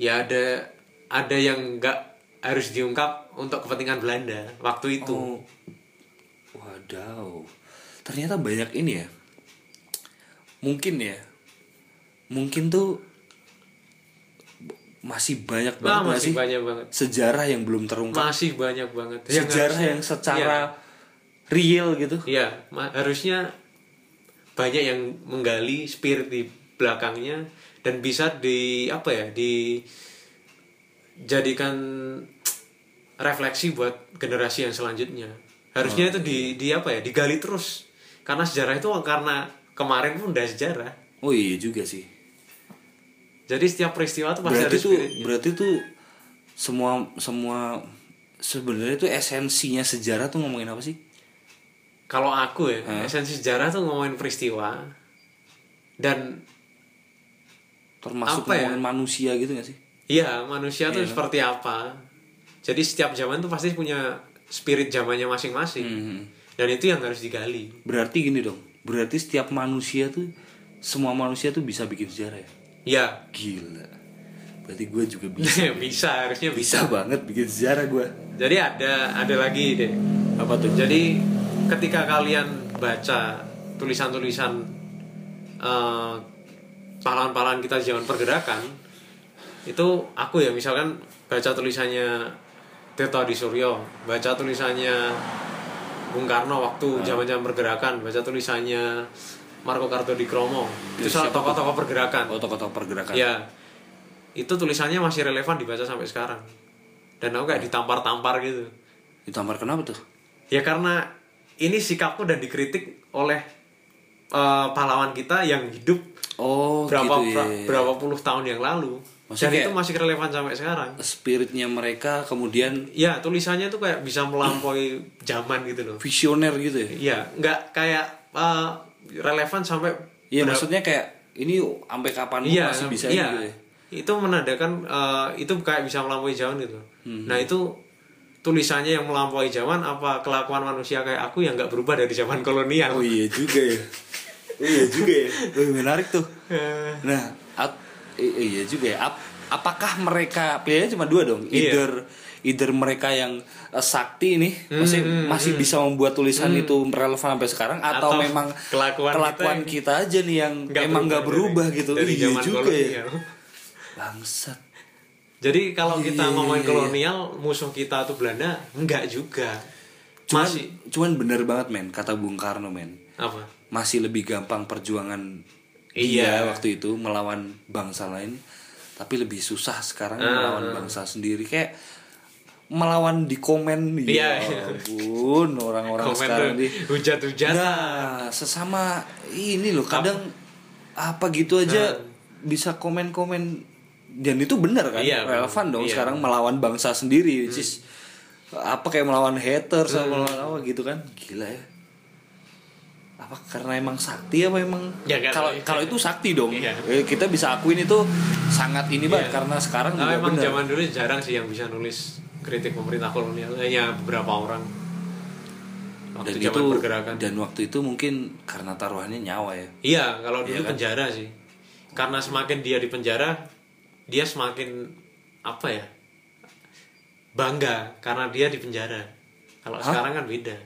Ya ada ada yang nggak harus diungkap untuk kepentingan Belanda waktu itu. oh, wadaw ternyata banyak ini ya mungkin ya mungkin tuh masih banyak banget Wah, nggak masih sih banyak banget. sejarah yang belum terungkap Masih banyak banget. sejarah harusnya- yang secara real gitu Iya, ma- harusnya banyak yang menggali spirit di belakangnya dan bisa di apa ya di jadikan refleksi buat generasi yang selanjutnya. Harusnya itu di di apa ya digali terus karena sejarah itu karena kemarin pun udah sejarah. oh iya juga sih Jadi setiap peristiwa itu pasti berarti ada tuh spiritnya. berarti tuh semua semua sebenarnya tuh esensinya sejarah tuh ngomongin apa sih Kalau aku ya, esensi sejarah tuh ngomongin peristiwa dan termasuk Apa ya? ngomongin manusia gitu gak sih Iya, manusia tuh seperti apa. Jadi setiap zaman tuh pasti punya spirit zamannya masing-masing. Mhm. Dan itu yang harus digali. berarti gini dong berarti setiap manusia tuh semua manusia tuh bisa bikin sejarah ya Ya, gila. Berarti gue juga bisa bisa harusnya bisa. bisa banget bikin sejarah gue Jadi ada ada lagi deh. apa tuh? Jadi ketika kalian baca tulisan-tulisan eh, pahlawan-pahlawan kita zaman pergerakan, itu aku ya misalkan baca tulisannya Tirto Adi Suryo, baca tulisannya Bung Karno waktu zaman-zaman pergerakan, baca tulisannya Marco Karto di Kromo, itu salah tokoh-tokoh pergerakan. oh tokoh-tokoh pergerakan Ya, itu tulisannya masih relevan dibaca sampai sekarang. Dan aku kayak ditampar-tampar gitu. ditampar kenapa tuh Ya karena ini sikapku dan dikritik oleh eh, pahlawan kita yang hidup Oh, berapa gitu ya. berapa puluh tahun yang lalu Maksudnya dan itu masih relevan sampai sekarang Spiritnya mereka kemudian ya tulisannya tuh kayak bisa melampaui zaman gitu loh visioner gitu ya. iya nggak kayak eh, relevan sampai Iya, maksudnya kayak ini sampai kapan iya masih bisa iya gitu ya. itu menandakan eh, itu kayak bisa melampaui zaman gitu Hmm. nah itu tulisannya yang melampaui zaman apa kelakuan manusia kayak aku yang nggak berubah dari zaman kolonial Oh iya juga ya. Oh iya juga ya. Oh, menarik tuh. Eh, Nah, iya juga ya. Ap- apakah mereka pilihannya cuma dua dong? Iya. Either mereka yang eh, sakti nih masih masih bisa membuat tulisan itu relevan sampai sekarang atau, Atau memang kelakuan kelakuan kita, kita aja nih yang nggak emang nggak berubah dari- gitu. dari iya zaman juga kolonial. ya. Bangsat. Jadi kalau Iya, kita iya, ngomongin iya. kolonial, musuh kita tuh Belanda, enggak juga. Cuman, Masih cuman bener banget men kata Bung Karno men. apa? Masih lebih gampang perjuangan Iya. dia waktu itu melawan bangsa lain, tapi lebih susah sekarang Ah. melawan bangsa sendiri kayak melawan di komen Iya. ya ampun orang-orang Komen sekarang di hujat-hujatan. nah sesama ini loh kadang apa gitu aja bisa komen-komen. Dan itu benar kan? Iya, relevan dong iya. sekarang melawan bangsa sendiri which is apa kayak melawan hater sama melawan apa gitu kan? Gila ya. Apa karena emang sakti apa emang? Ya, kalau tahu. kalau itu sakti dong. Iya. Eh, kita bisa akuin itu sangat ini banget Iya. karena sekarang Nah, juga emang benar. zaman dulu jarang sih yang bisa nulis kritik pemerintah kolonial, hanya beberapa orang. dan Waktu zaman itu pergerakan. dan waktu itu mungkin karena taruhannya nyawa ya Iya, kalau dulu Iya kan? penjara sih. Karena semakin dia di penjara, dia semakin apa ya? Bangga karena dia di penjara. Kalau Hah? sekarang kan beda.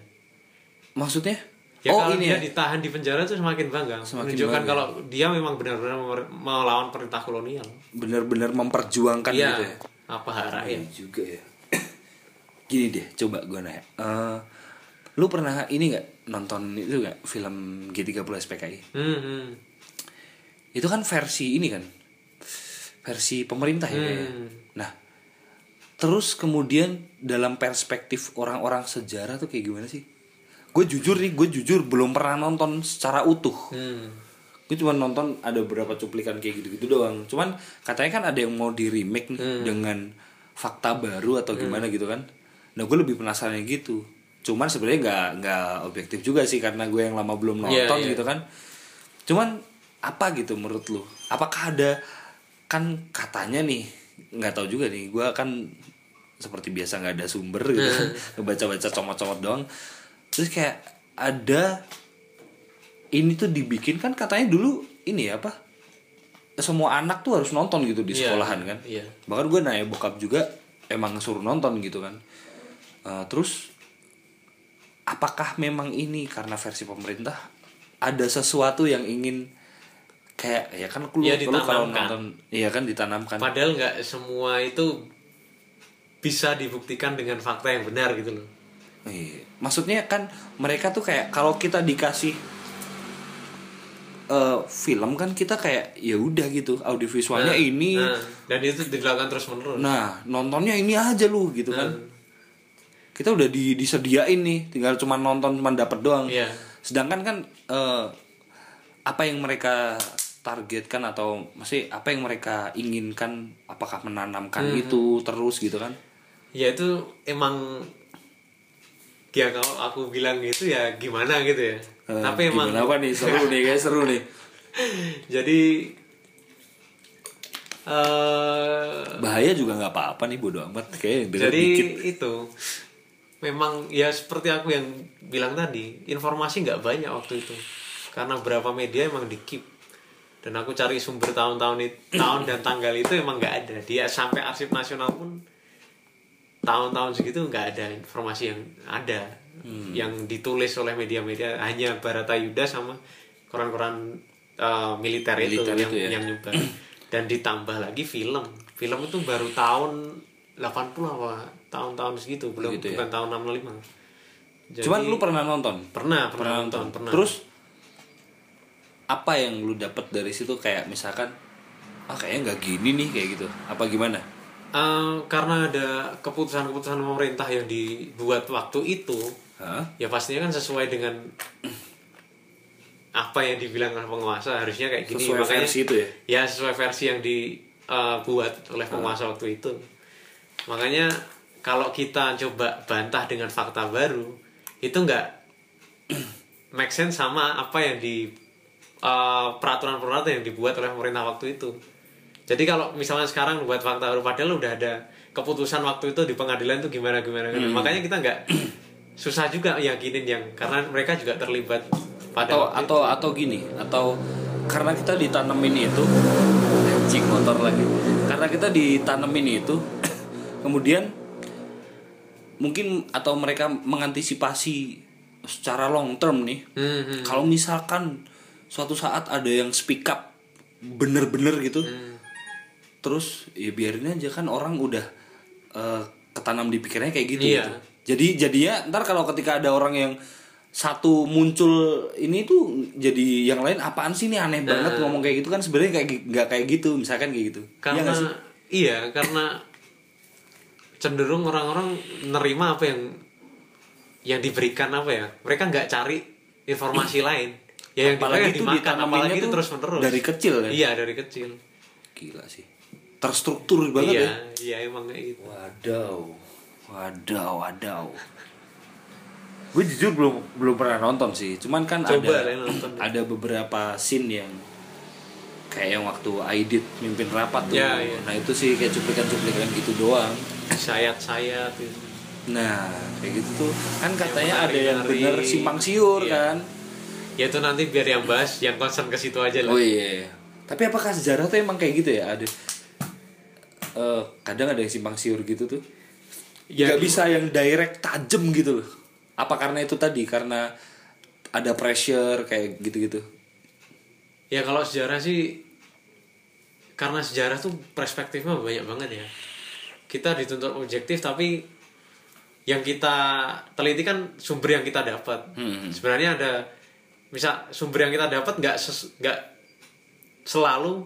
maksudnya Ya oh kalau ini dia ya ditahan di penjara tuh semakin bangga. Semakin menunjukkan bangga. kalau dia memang benar-benar melawan perintah kolonial. benar-benar memperjuangkan Iya. gitu ya Apa hak rakyat? Iya juga ya gini deh coba gue nanya Eh, lu pernah ini nggak nonton itu nggak film G30 SPKI Hmm, hmm. itu kan versi ini kan versi pemerintah ya kayaknya. Hmm. nah terus kemudian dalam perspektif orang-orang sejarah tuh kayak gimana sih gue jujur nih gue jujur belum pernah nonton secara utuh Hmm. gue cuma nonton ada beberapa cuplikan kayak gitu-gitu doang cuman katanya kan ada yang mau di remake nih Hmm. dengan fakta baru atau gimana gitu kan nah gue lebih penasaran gitu cuman sebenarnya nggak nggak objektif juga sih karena gue yang lama belum Iya, nonton iya. gitu kan cuman apa gitu menurut lu apakah ada kan katanya nih nggak tahu juga nih gue kan seperti biasa nggak ada sumber gitu Hmm. ngebaca-baca comot-comot doang terus kayak ada ini tuh dibikin kan katanya dulu ini ya apa semua anak tuh harus nonton gitu di Iya, sekolahan kan iya. bahkan gue nanya bokap juga emang suruh nonton gitu kan Eh, terus apakah memang ini karena versi pemerintah ada sesuatu yang ingin kayak ya kan lu, Ya, lu kalau nonton iya kan ditanamkan Padahal nggak semua itu bisa dibuktikan dengan fakta yang benar gitu loh. Iya. Maksudnya kan mereka tuh kayak kalau kita dikasih eh, film kan kita kayak ya udah gitu audiovisualnya Nah, ini nah, dan itu dilakukan terus menerus. nah nontonnya ini aja lu gitu kan Hmm. Kita udah di, disediain nih tinggal cuma nonton cuma dapet doang Iya. sedangkan kan eh, apa yang mereka targetkan atau masih apa yang mereka inginkan apakah menanamkan Hmm. itu terus gitu kan Ya itu emang ya kalau aku bilang gitu ya gimana gitu ya. Eh, Tapi emang gimana apa nih seru nih guys seru nih jadi eh bahaya juga nggak apa-apa nih bodo amat kayak jadi dikit itu memang ya seperti aku yang bilang tadi informasi nggak banyak waktu itu. Karena beberapa media emang di keep. Dan aku cari sumber tahun-tahun tahun dan tanggal itu emang nggak ada. Dia sampai arsip nasional pun tahun-tahun segitu nggak ada informasi yang ada. Yang ditulis oleh media-media hanya Barata Yuda sama koran-koran uh, militer, itu Militer yang itu ya. yang nyebar. Dan ditambah lagi film. Film itu baru tahun 80 apa tahun-tahun segitu belum Begitu ya. bukan tahun 65 Jadi, cuman lu pernah nonton? Pernah pernah nonton pernah. Terus apa yang lu dapat dari situ? Kayak misalkan ah kayaknya nggak gini nih kayak gitu. Apa gimana? Eh, karena ada keputusan-keputusan pemerintah yang dibuat waktu itu Hah? ya pastinya kan sesuai dengan apa yang dibilang oleh penguasa harusnya kayak gini. Sesuai versi itu ya? ya sesuai versi yang dibuat oleh penguasa waktu itu makanya kalau kita coba bantah dengan fakta baru itu nggak make sense sama apa yang di eh, peraturan-peraturan yang dibuat oleh pemerintah waktu itu jadi kalau misalnya sekarang buat fakta baru padahal udah ada keputusan waktu itu di pengadilan itu gimana gimana, gimana. Hmm. makanya kita nggak susah juga yakinin yang karena mereka juga terlibat pada atau waktu atau atau gini atau karena kita ditanemin itu anjing motor lagi karena kita ditanemin itu kemudian mungkin atau mereka mengantisipasi secara long term nih Hmm, hmm. kalau misalkan suatu saat ada yang speak up bener-bener gitu Hmm. terus ya biarin aja kan orang udah eh, ketanam di pikirannya kayak gitu, Iya. gitu. jadi jadinya ntar kalau ketika ada orang yang satu muncul ini tuh jadi yang lain apaan sih ini aneh banget ngomong kayak gitu kan sebenarnya kayak nggak kayak gitu misalkan kayak gitu karena sih? iya karena cenderung orang-orang nerima apa yang yang diberikan apa ya. Mereka nggak cari informasi lain. Ya yang apalagi diberikan itu dimakan apalagi itu terus menerus dari kecil ya iya dari kecil. Gila sih. Terstruktur banget iya ya. iya emang kayak gitu. Wadaw, wadaw, wadaw. Gue jujur belum belum pernah nonton sih. Cuman kan Coba ada nonton. ada beberapa scene yang kayak yang waktu Aidit mimpin rapat tuh. Ya, iya. Nah itu sih kayak cuplikan-cuplikan gitu doang. sayat-sayat gitu. Nah kayak gitu tuh kan katanya Yang ada yang bener simpang siur Iya. kan. ya itu nanti biar yang bahas yang concern ke situ aja lah Oh iya. Tapi apakah sejarah tuh emang kayak gitu ya? Ada eh kadang ada yang simpang siur gitu tuh. Ya, Gak bisa yang direct tajem gitu loh. Apa karena itu tadi? Karena ada pressure kayak gitu-gitu. ya kalau sejarah sih karena sejarah tuh perspektifnya banyak banget ya kita dituntut objektif tapi yang kita teliti kan sumber yang kita dapat Hmm. sebenarnya ada misal sumber yang kita dapat nggak nggak selalu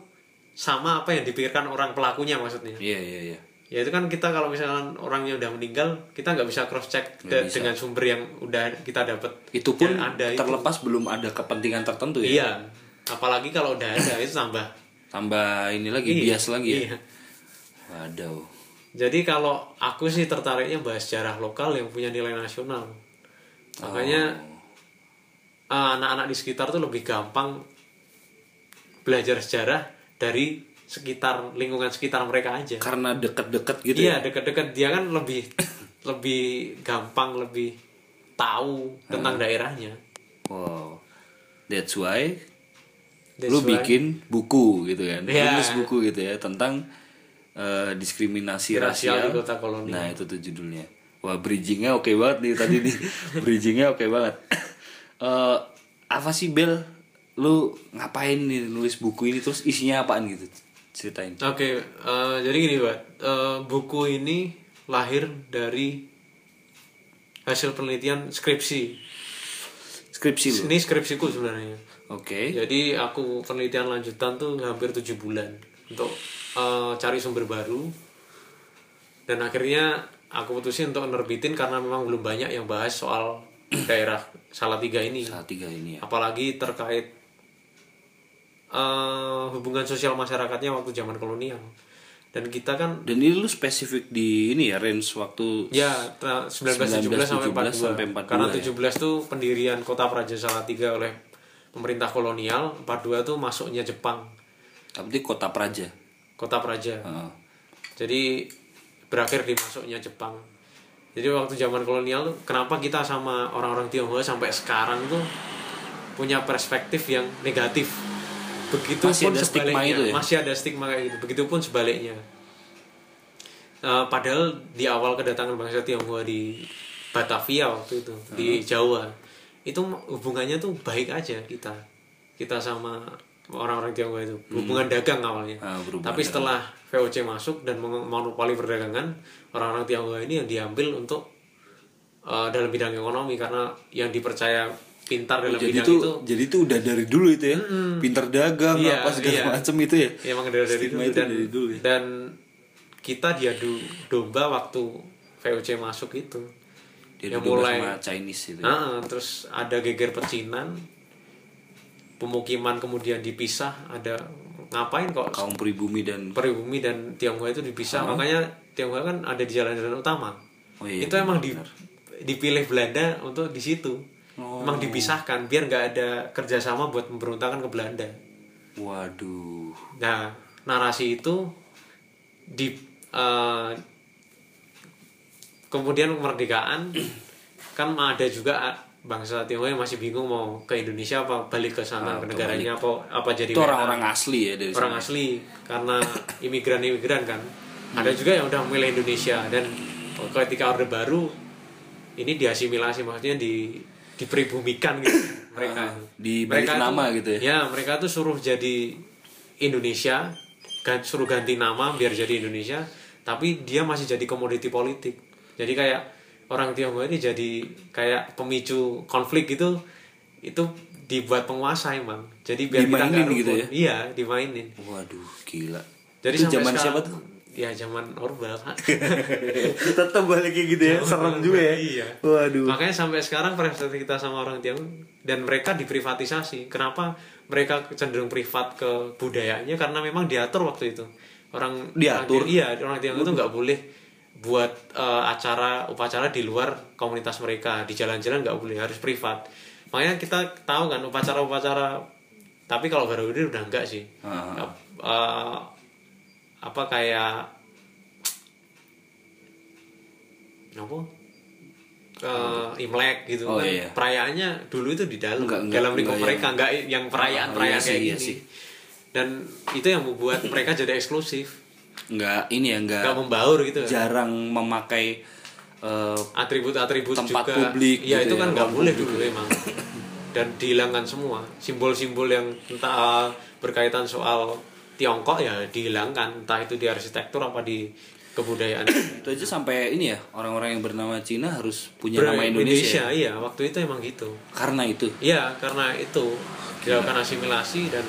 sama apa yang dipikirkan orang pelakunya maksudnya Iya iya iya. ya itu kan kita kalau misalkan orangnya udah meninggal kita nggak bisa cross check Nggak bisa. dengan sumber yang udah kita dapat Itu pun ada itu. terlepas belum ada kepentingan tertentu ya. iya apalagi kalau udah ada itu tambah Tambah ini lagi Iya, bias lagi ya. iya. Waduh. Jadi kalau aku sih tertariknya bahas sejarah lokal yang punya nilai nasional. Makanya Oh. eh, anak-anak di sekitar tuh lebih gampang belajar sejarah dari sekitar lingkungan sekitar mereka aja. Karena deket-deket gitu iya, ya. dekat-dekat dia kan lebih lebih gampang lebih tahu tentang daerahnya. Wow. That's why That's lu why- bikin buku gitu kan. Iya. Nulis buku gitu ya tentang eh, diskriminasi Rasial rasial, di kota kolonial. Nah, itu tuh judulnya. Wah, bridgingnya oke banget nih tadi nih. bridgingnya oke banget. Eh apa sih Bel? Lu ngapain nih nulis buku ini terus isinya apaan gitu? Ceritain. Oke, eh, jadi gini, Pak. Eh, buku ini lahir dari hasil penelitian skripsi. Skripsi lu. Ini skripsiku sebenarnya. Oke. Jadi aku penelitian lanjutan tuh hampir tujuh bulan untuk eh, cari sumber baru. Dan akhirnya aku putusin untuk nerbitin karena memang belum banyak yang bahas soal daerah Salatiga ini. Saat tiga ini ya. Apalagi terkait eh, hubungan sosial masyarakatnya waktu zaman kolonial. Dan kita kan Dan ini lu spesifik di ini ya range waktu Ya, tra- 1917 sampai 42. 1917 sampai 42 Karena ya. 17 tuh pendirian kota Praja Salatiga oleh pemerintah kolonial, 42 tuh masuknya Jepang, tapi kota Praja. kota Praja. Heeh. Jadi berakhir di masuknya Jepang. Jadi waktu zaman kolonial tuh kenapa kita sama orang-orang Tionghoa sampai sekarang tuh punya perspektif yang negatif. Begitupun Masih ada stigma sebaliknya, itu ya? masih ada stigma kayak gitu. Begitupun sebaliknya. Eh, padahal di awal kedatangan bangsa Tionghoa di Batavia waktu itu di Jawa itu hubungannya tuh baik aja kita. Kita sama orang-orang Tionghoa itu. Hubungan dagang awalnya. Ah, tapi setelah VOC masuk dan monopoli perdagangan orang-orang Tionghoa ini yang diambil untuk eh, dalam bidang ekonomi. Karena yang dipercaya pintar dalam Jadi bidang tuh itu jadi tuh udah dari dulu itu ya. Pinter dagang Iya, apa segala iya. macem itu ya. ya emang dari, dari dulu itu. dan, dari dulu ya. dan kita diadu domba waktu VOC masuk itu Dia yang mulai sama Chinese itu. Ah, terus ada geger pecinan. Pemukiman kemudian dipisah. Ada ngapain kok? Kaum pribumi dan pribumi dan Tionghoa itu dipisah. Makanya Tionghoa kan ada di jalan-jalan utama. Oh iya, itu emang di, dipilih Belanda untuk di situ. Oh. emang dipisahkan biar nggak ada kerjasama buat memberontakan ke Belanda. Waduh. Nah narasi itu di eh, kemudian kemerdekaan kan ada juga bangsa Tionghoa yang masih bingung mau ke Indonesia apa balik ke sana ke negaranya apa apa jadi itu orang-orang asli ya dari orang sana. asli karena imigran-imigran kan. Ada juga yang udah memilih Indonesia dan ketika orde baru ini diasimilasi maksudnya di dipribumikan gitu. Mereka dibalik Mereka nama tuh- gitu ya? ya mereka tuh suruh jadi Indonesia suruh ganti nama biar jadi Indonesia tapi dia masih jadi komoditi politik jadi kayak orang Tionghoa ini jadi kayak pemicu konflik gitu itu dibuat penguasa emang. Jadi biar kita Dimainin nggak gitu ya? iya dimainin. Waduh gila. Jadi itu zaman sekarang- siapa tuh? Ya zaman Orba Pak. tetap balik kayak gitu ya serem juga ya. iya. Waduh. Makanya sampai sekarang persepsi kita sama orang Tionghoa dan mereka diprivatisasi. Kenapa mereka cenderung privat ke budayanya? Karena memang diatur waktu itu. Orang Diatur? orang, iya orang Tionghoa itu nggak boleh buat eh, acara upacara di luar komunitas mereka. Di jalan-jalan nggak boleh harus privat. Makanya kita tahu kan upacara-upacara tapi kalau baru ini udah enggak sih. Ah. Eh, apa kayak apa? Eh, Imlek gitu Oh, kan. iya. perayaannya dulu itu di dalam Enggak- enggak- dalam lingkup enggak mereka. nggak yang perayaan perayaan Ah, iya sih, kayak iya gini sih. dan itu yang membuat mereka jadi eksklusif nggak ini ya nggak nggak membaur gitu kan jarang memakai eh, atribut-atribut Tempat juga. publik ya gitu itu ya, kan nggak boleh dulu emang. Dan dihilangkan semua. Simbol-simbol yang entah uh, berkaitan soal Tiongkok ya dihilangkan. Entah itu di arsitektur apa di kebudayaan. Itu aja sampai ini ya orang-orang yang bernama Cina harus punya Ber- nama Indonesia, iya. Waktu itu emang gitu. Karena itu? Iya, karena itu. Dilakukan asimilasi dan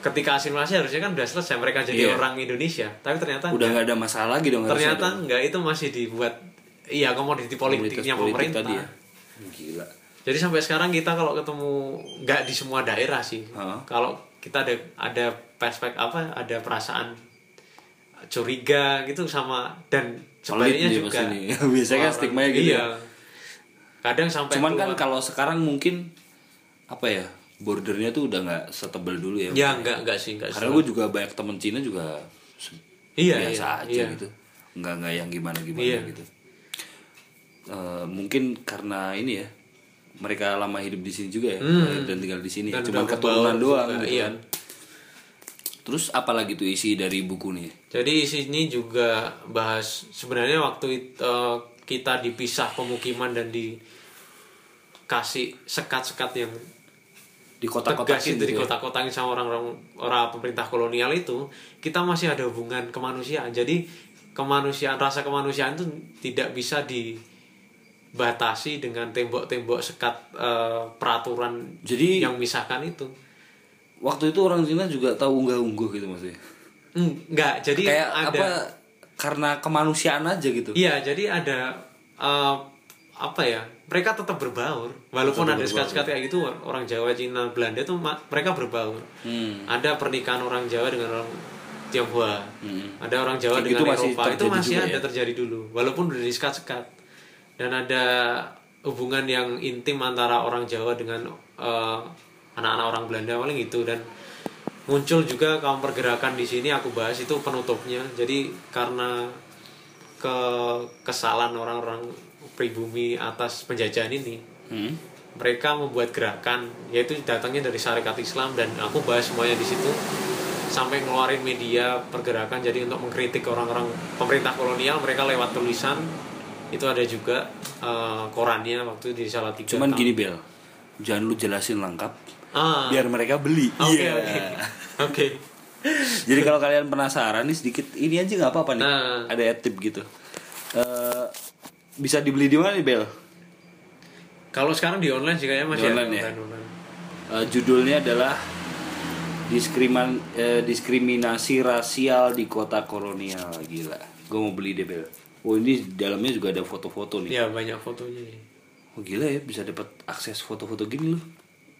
ketika asimilasi harusnya kan udah selesai mereka jadi Iya. orang Indonesia, tapi ternyata udah nggak ada masalah lagi dong ternyata dong. enggak itu masih dibuat iya komoditi politiknya politik pemerintah. tadi ya gila Jadi sampai sekarang kita kalau ketemu nggak di semua daerah sih. Heeh. Kalau kita ada ada perspektif apa, ada perasaan curiga gitu sama dan sebaliknya juga. Biasanya kan Orang- stigmanya gitu Iya. Kadang sampai cuman kan kalau sekarang mungkin apa ya bordernya tuh udah nggak setebal dulu ya ya enggak enggak sih enggak karena gue juga banyak temen Cina juga Iya, biasa iya, aja iya. gitu nggak nggak yang gimana gimana Iya. gitu Eh, mungkin karena ini ya mereka lama hidup di sini juga ya dan tinggal di sini Hmm. Dan cuma keturunan doang juga, gitu iya. kan. terus apalagi tuh isi dari buku nih Jadi sini juga bahas sebenarnya waktu it- eh, kita dipisah pemukiman dan dikasih sekat-sekat yang di kota-kota tegas itu di kota-kotanya sama orang-orang orang pemerintah kolonial itu kita masih ada hubungan kemanusiaan. Jadi kemanusiaan rasa kemanusiaan itu tidak bisa dibatasi dengan tembok-tembok sekat eh, peraturan Jadi- yang misahkan itu. waktu itu orang Cina juga tahu unggah-ungguh gitu maksudnya Enggak, jadi kayak ada apa karena kemanusiaan aja gitu Iya, jadi ada eh, apa ya? Mereka tetap berbaur, walaupun ada sekat-sekat kayak gitu. Orang Jawa, Cina, Belanda tuh ma- mereka berbaur. Hmm. Ada pernikahan orang Jawa dengan orang Tionghoa, ada orang Jawa Kayak dengan masih Eropa. Itu masih ada ya? terjadi dulu, walaupun udah disekat-sekat. Dan ada hubungan yang intim antara orang Jawa dengan eh, anak-anak orang Belanda paling gitu dan muncul juga kaum pergerakan di sini aku bahas itu penutupnya jadi karena ke kesalahan orang-orang pribumi atas penjajahan ini Hmm. mereka membuat gerakan yaitu datangnya dari syarikat Islam dan aku bahas semuanya di situ sampai ngeluarin media pergerakan jadi untuk mengkritik orang-orang pemerintah kolonial mereka lewat tulisan itu ada juga eh, korannya waktu di salah tiga cuman tahun. gini Bel jangan lu jelasin lengkap ah biar mereka beli oke Iya. oke oke Jadi kalau kalian penasaran nih sedikit ini aja nggak apa-apa nih. Nah. Ada tip gitu. Eh bisa dibeli di mana nih Bel? kalau sekarang di online sih kayaknya masih Di online ya? online, online. Eh, judulnya adalah diskriman eh, diskriminasi rasial di kota kolonial gila. Gue mau beli deh Bel. Oh ini dalamnya juga ada foto-foto nih. ya banyak fotonya nih. Oh gila ya bisa dapat akses foto-foto gini loh.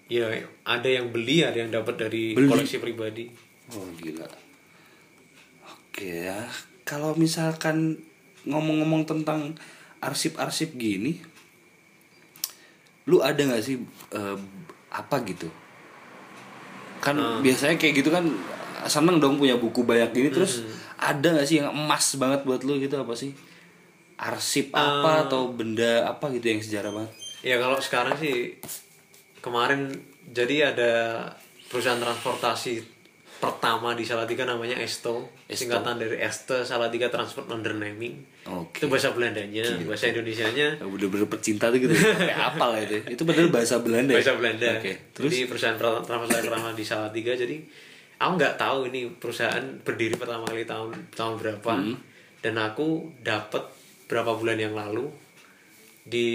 ya ada yang beli ada yang dapat dari Beli? koleksi pribadi Oh gila. Oke ya. Kalau misalkan ngomong-ngomong tentang arsip-arsip gini, lu ada nggak sih eh, apa gitu? Kan biasanya kayak gitu kan seneng dong punya buku banyak gini terus ada nggak sih yang emas banget buat lu gitu apa sih? Arsip apa atau benda apa gitu yang sejarah banget? ya kalau sekarang sih kemarin jadi ada perusahaan transportasi pertama di Salatiga namanya Esto, singkatan dari Este Salatiga Transport Underneming Oke. itu bahasa Belandanya bahasa Indonesianya. Bener-bener pecinta tuh gitu. Sampai apal lah itu. Itu bener bahasa Belanda ya? bahasa Belanda. Oke Terus? jadi perusahaan tra- transportasi pertama di Salatiga jadi aku nggak tahu ini perusahaan berdiri pertama kali tahun tahun berapa. Hmm. dan aku dapat berapa bulan yang lalu di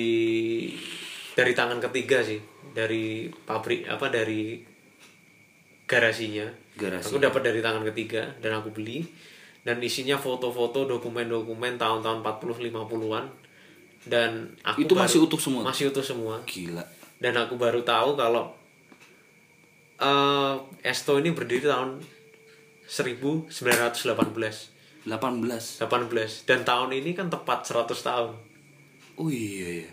dari tangan ketiga sih. Dari pabrik apa dari garasinya Garasi. aku dapat dari tangan ketiga dan aku beli. Dan isinya foto-foto dokumen-dokumen tahun-tahun 40 50-an dan aku Itu baru- masih utuh semua? masih utuh semua. Gila. Dan aku baru tahu kalau eh Esto ini berdiri tahun 1918 18 18 dan tahun ini kan tepat 100 tahun. Oh iya iya.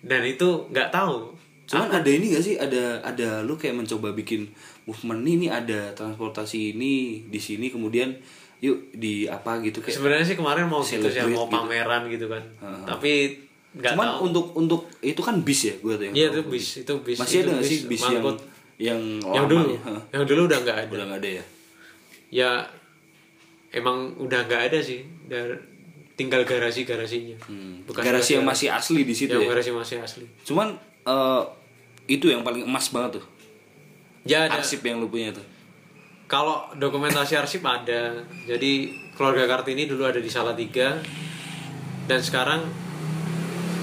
Dan itu nggak tahu. Cuman ada ini gak sih? Ada ada lu kayak mencoba bikin movement ini ada transportasi ini di sini kemudian yuk di apa gitu kayak sebenarnya sih kemarin mau gitu sih mau gitu. pameran gitu kan. Tapi nggak cuman tahu. untuk untuk itu kan bis ya gue tuh yang iya itu bis itu bis masih itu ada gak sih bis yang mangkut. yang yang lama dulu ya? Yang dulu udah nggak ada. Udah nggak ada ya? Ya emang udah nggak ada sih Dar- tinggal garasi garasinya Hmm. Bekas- garasi yang bekas- masih asli di situ yang ya? garasi masih asli. Cuman eh, itu yang paling emas banget tuh ya ada. Arsip yang lu punya tuh. Kalau dokumentasi arsip ada. Jadi keluarga kartini dulu ada di Salatiga. Dan sekarang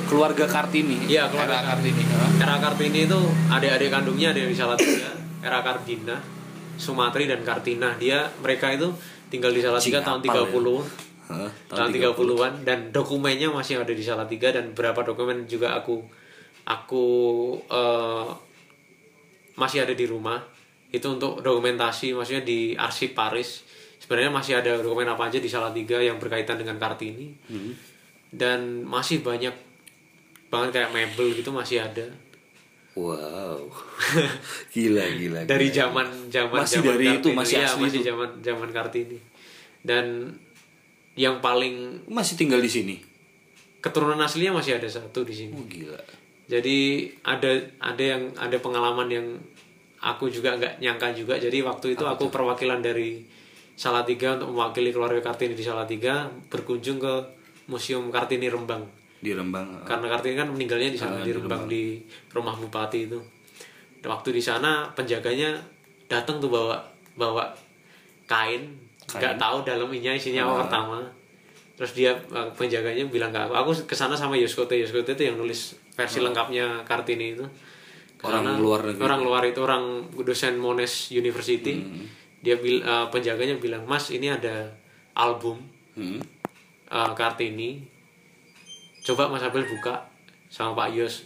keluarga kartini? Iya, keluarga Era kartini. Hah? era kartini itu adik-adik kandungnya ada di Salatiga. Era Kardina Sumatri dan Kartina. Dia mereka itu tinggal di Salatiga Cing, tahun apal 30 Hah? tahun 30-an dan dokumennya masih ada di Salatiga. Dan beberapa dokumen juga aku aku eh, masih ada di rumah. Itu untuk dokumentasi maksudnya di arsip Paris. Sebenarnya masih ada dokumen apa aja di Salatiga yang berkaitan dengan Kartini. Dan masih banyak banget kayak mebel gitu masih ada. Wow. Gila gila dari zaman zaman Masih zaman dari itu, Kartini. masih Iya, asli masih itu. zaman zaman Kartini. Dan yang paling masih tinggal di sini? keturunan aslinya masih ada satu di sini. Oh gila jadi ada ada yang ada pengalaman yang aku juga nggak nyangka juga. Jadi waktu itu aku perwakilan dari Salatiga untuk mewakili keluarga Kartini di Salatiga berkunjung ke Museum Kartini Rembang. Di Rembang karena Kartini kan meninggalnya di sana di Rembang. Di rumah bupati itu. Waktu di sana penjaganya datang tuh bawa bawa kain. Nggak tahu dalamnya isinya apa pertama. Terus dia penjaganya bilang ke aku. Aku ke sana sama Yoskote. Yoskote itu yang nulis versi lengkapnya Kartini itu. Orang Ke sana, luar negeri. orang luar itu orang dosen Monash University dia bil, eh, penjaganya bilang mas ini ada album Hmm. eh, Kartini. Coba Mas Abel buka sama Pak Yos.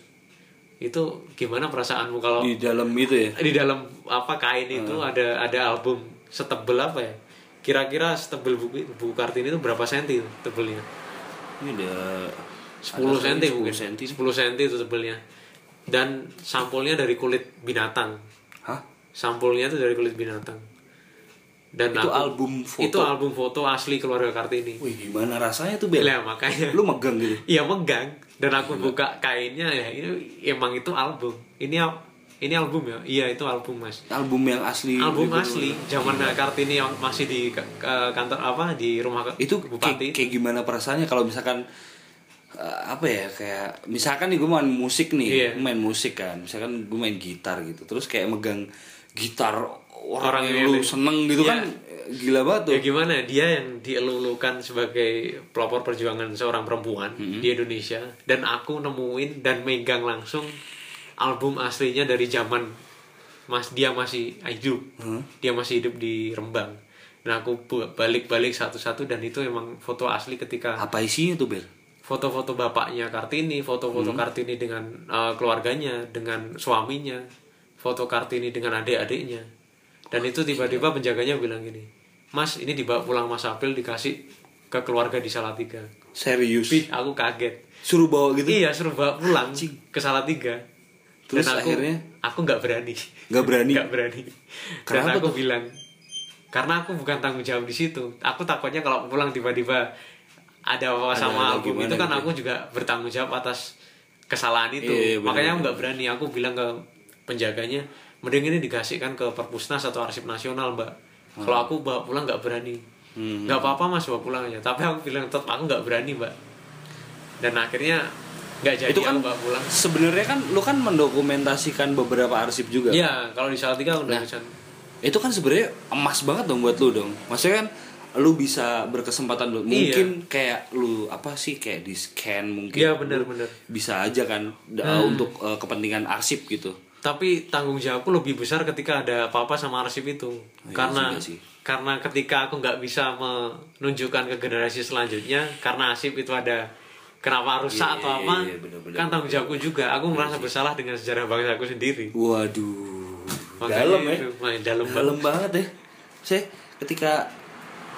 Itu gimana perasaanmu kalau di dalam itu ya? Di dalam apa kain itu ada ada album setebel apa ya? Kira-kira setebel buku, buku Kartini itu berapa senti tebelnya? Ini ada 10 senti mungkin. 10 senti. Senti itu tebelnya dan sampulnya dari kulit binatang. Hah? Sampulnya itu dari kulit binatang. Dan itu aku- album foto? Itu album foto asli keluarga Kartini. Wih gimana rasanya tuh bel? Lah makanya. Lu megang gitu? Iya megang. Dan aku buka kainnya ya ini emang itu album. Ini ini album ya? Iya itu album mas. album yang asli Album gitu. asli. Zaman Kartini yang masih di ke- ke- kantor apa di rumah itu bupati. kayak, kayak gimana perasaannya? Kalau misalkan eh, apa ya kayak misalkan nih gue main musik nih gua main musik kan. Misalkan gue main gitar gitu terus kayak megang gitar Orang orang, yang lu seneng gitu Iya. kan gila banget tuh. Ya gimana dia yang dielulukan sebagai pelopor perjuangan seorang perempuan Hmm. di Indonesia dan aku nemuin dan megang langsung album aslinya dari zaman mas dia masih hidup. Hmm. dia masih hidup di Rembang. Dan aku balik-balik satu-satu dan itu emang foto asli ketika apa isinya tuh bel foto-foto bapaknya Kartini, foto-foto Hmm. Kartini dengan uh, keluarganya, dengan suaminya, foto kartini dengan adik-adiknya. Dan itu tiba-tiba penjaganya bilang gini mas ini dibawa pulang mas April dikasih ke keluarga di Salatiga. Serius? Wih, aku kaget. Suruh bawa gitu? Iya suruh bawa pulang ke Salatiga. Terus dan aku, akhirnya? aku nggak berani. Nggak berani? Nggak berani. Dan Kenapa aku bilang karena aku bukan tanggung jawab di situ. Aku takutnya kalau pulang tiba-tiba ada apa Ada- sama ada album itu kan gitu. aku juga bertanggung jawab atas kesalahan itu. Iya, iya, makanya aku nggak berani. Aku bilang ke penjaganya mending ini dikasihkan ke perpusnas atau arsip nasional mbak. Kalau aku bawa pulang nggak berani. Hmm. nggak apa-apa mas bawa pulang aja. Tapi aku bilang tetap aku nggak berani mbak. Dan akhirnya nggak jadi itu kan aku bawa pulang. sebenarnya kan lu kan mendokumentasikan beberapa arsip juga? Iya, kalau di Salatiga udah Nah. itu kan sebenarnya emas banget dong buat lu dong. Maksudnya kan lu bisa berkesempatan buat Iya. mungkin kayak lu apa sih kayak di scan mungkin Iya, benar, benar. bisa aja kan da- untuk eh, kepentingan arsip gitu Tapi tanggung jawabku lebih besar ketika ada apa-apa sama arsip itu. iya karena sih. karena ketika aku nggak bisa menunjukkan ke generasi selanjutnya karena arsip itu ada kenapa rusak Iya, atau apa iya, benar-benar. kan tanggung jawabku juga aku merasa bersalah dengan sejarah bangsa aku sendiri waduh Makanya dalam ya main dalam dalam banget ya saya ketika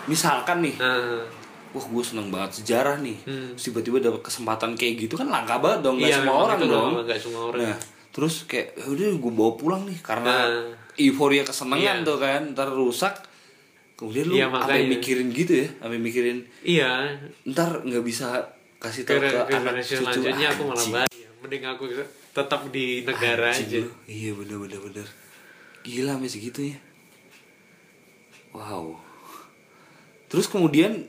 misalkan nih Nah, wah gue seneng banget sejarah nih. Hmm. Tiba-tiba dapat kesempatan kayak gitu kan langka banget dong nggak Iya, semua orang itu dong. nggak semua orang. nah terus kayak "Ya udah gue bawa pulang nih karena Nah. euforia kesenangan Iya. tuh kan ntar rusak kemudian lu Iya, makanya. mikirin gitu ya sampai mikirin iya. Ntar nggak bisa kasih tahu ke ke, anak cucu selanjutnya aku malah bahaya mending aku tetap di negara Anjing aja. iya bener bener bener. Gila sampai segitunya. Wow terus kemudian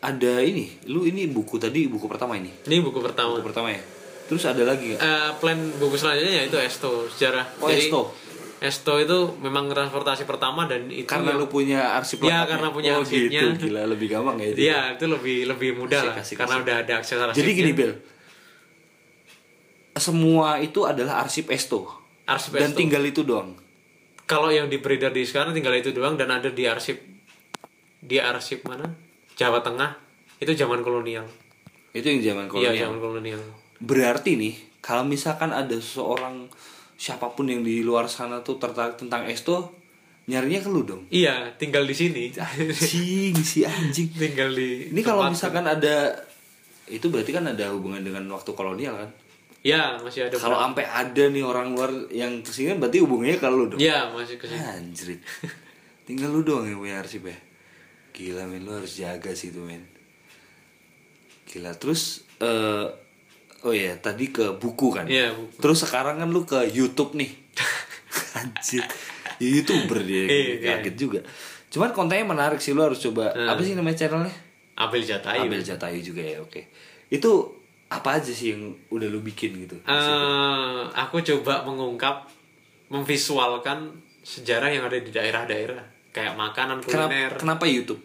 ada ini lu ini buku tadi buku pertama ini ini buku pertama buku pertama ya terus ada lagi Eh, plan buku selanjutnya yaitu Esto sejarah. Oh, Jadi, Esto. Esto itu memang transportasi pertama dan itu karena yang- lu punya arsip Iya, karena punya oh, arsipnya. gitu. gila lebih gampang ya itu Iya, itu lebih lebih mudah lah Kasih, kasih, karena kasih. udah ada akses arsipnya. jadi gini Bel semua itu adalah arsip Esto Arsip dan Esto. tinggal itu doang Kalau yang di beredar di sekarang tinggal itu doang dan ada di arsip di arsip mana? Jawa Tengah. Itu zaman kolonial. itu yang zaman kolonial Iya, zaman kolonial. Berarti nih, kalau misalkan ada seseorang siapa pun yang di luar sana tuh tertarik tentang Esto, nyarinya ke lu dong. Iya, tinggal di sini. Anjing, si anjing. tinggal di Ini kalau misalkan ada itu berarti kan ada hubungan dengan waktu kolonial kan? Ya, masih ada Kalau sampai ada nih orang luar yang ke sini kan berarti hubungannya ke lu dong. Iya, masih ke sini. Anjrit. Tinggal lu doang yang punya arsip ya. Gila men, lu harus jaga sih itu men. Gila. Terus eh oh ya, tadi ke buku kan. Iya, buku. Terus sekarang kan lu ke YouTube nih. Anjir. Ya, YouTuber dia Iya, kaget juga. Cuman kontennya menarik sih lu harus coba. Hmm. Apa sih namanya channelnya? Abel Jatayu. Abel Jatayu juga ya, oke. Itu apa aja sih yang udah lu bikin gitu? Eh, aku coba mengungkap, memvisualkan sejarah yang ada di daerah-daerah, kayak makanan Kenapa, kuliner. kenapa YouTube?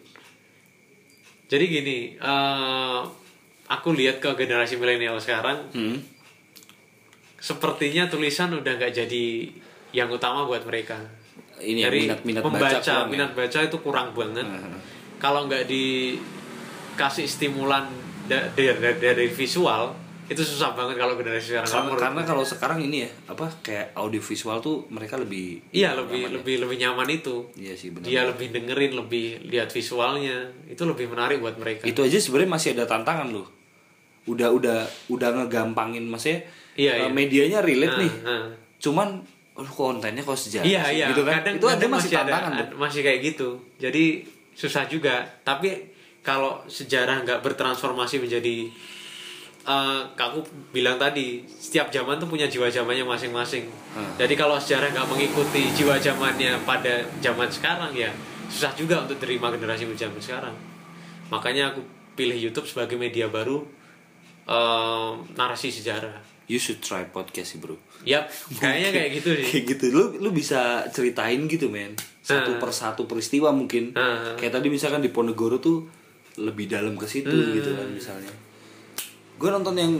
Jadi gini, eh, aku lihat ke generasi milenial sekarang, Hmm. sepertinya tulisan udah nggak jadi yang utama buat mereka. Ini ya, Dari minat-minat baca membaca, kurang ya? minat baca itu kurang banget. Hmm. Kalau nggak dikasih stimulan da- dari, dari, dari visual, itu susah banget kalau generasi sekarang. karena, Menurut- karena kalau sekarang ini ya apa kayak audiovisual tuh mereka lebih Iya lebih lebih lebih nyaman itu. iya sih benar Dia lebih dengerin, lebih lihat visualnya. Itu lebih menarik buat mereka. itu aja sebenarnya masih ada tantangan loh udah udah udah ngegampangin maksudnya Iya, iya. medianya relate Nah, nih nah. cuman oh, kontennya kok sejarah Iya sih, iya. gitu kan Kadang, itu kadang masih ada- tantangan tuh. ad- masih kayak gitu. Jadi susah juga. Tapi kalau sejarah nggak bertransformasi menjadi eh aku bilang tadi setiap zaman tuh punya jiwa zamannya masing-masing. Hmm. Jadi kalau sejarah nggak mengikuti jiwa zamannya pada zaman sekarang ya susah juga untuk terima generasi zaman sekarang. Makanya aku pilih YouTube sebagai media baru eh, narasi sejarah. you should try podcast sih bro Yap, kayaknya kayak gitu sih. kayak gitu lu lu bisa ceritain gitu men satu Nah. persatu peristiwa mungkin Nah. kayak tadi misalkan di Ponegoro tuh lebih dalam ke situ Hmm. gitu kan misalnya gue nonton yang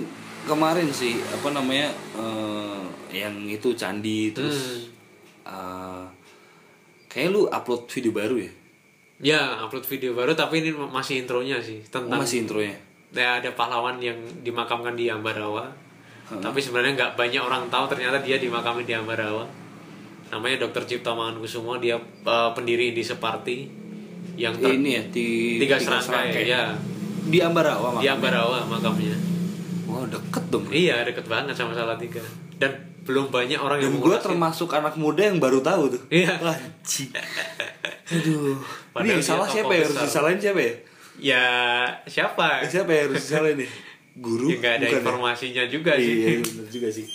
kemarin sih apa namanya eh, yang itu candi terus eh, kayak lu upload video baru ya? Ya, upload video baru tapi ini masih intronya sih Oh, tentang masih intronya? Ya ada pahlawan yang dimakamkan di Ambarawa. Tapi sebenarnya nggak banyak orang tahu ternyata dia dimakamin di Ambarawa. Namanya Dr. Cipta Mangunkusumo dia eh, pendiri di Separti yang ter- Ini ya di tiga serangkai. ya Di Ambarawa di mak. Ambarawa makamnya Wah deket dong. iya deket banget sama Salatiga dan belum banyak orang yang Dan gue mengulas termasuk anak muda yang baru tahu tuh. Iya. Anjing. Aduh. Padahal Ini yang salah siapa ya? Harus disalahin siapa ya? ya siapa Siapa ya harus disalahin nih? Guru? ya nggak ada Bukan ya? informasinya juga sih Iya, bener juga sih.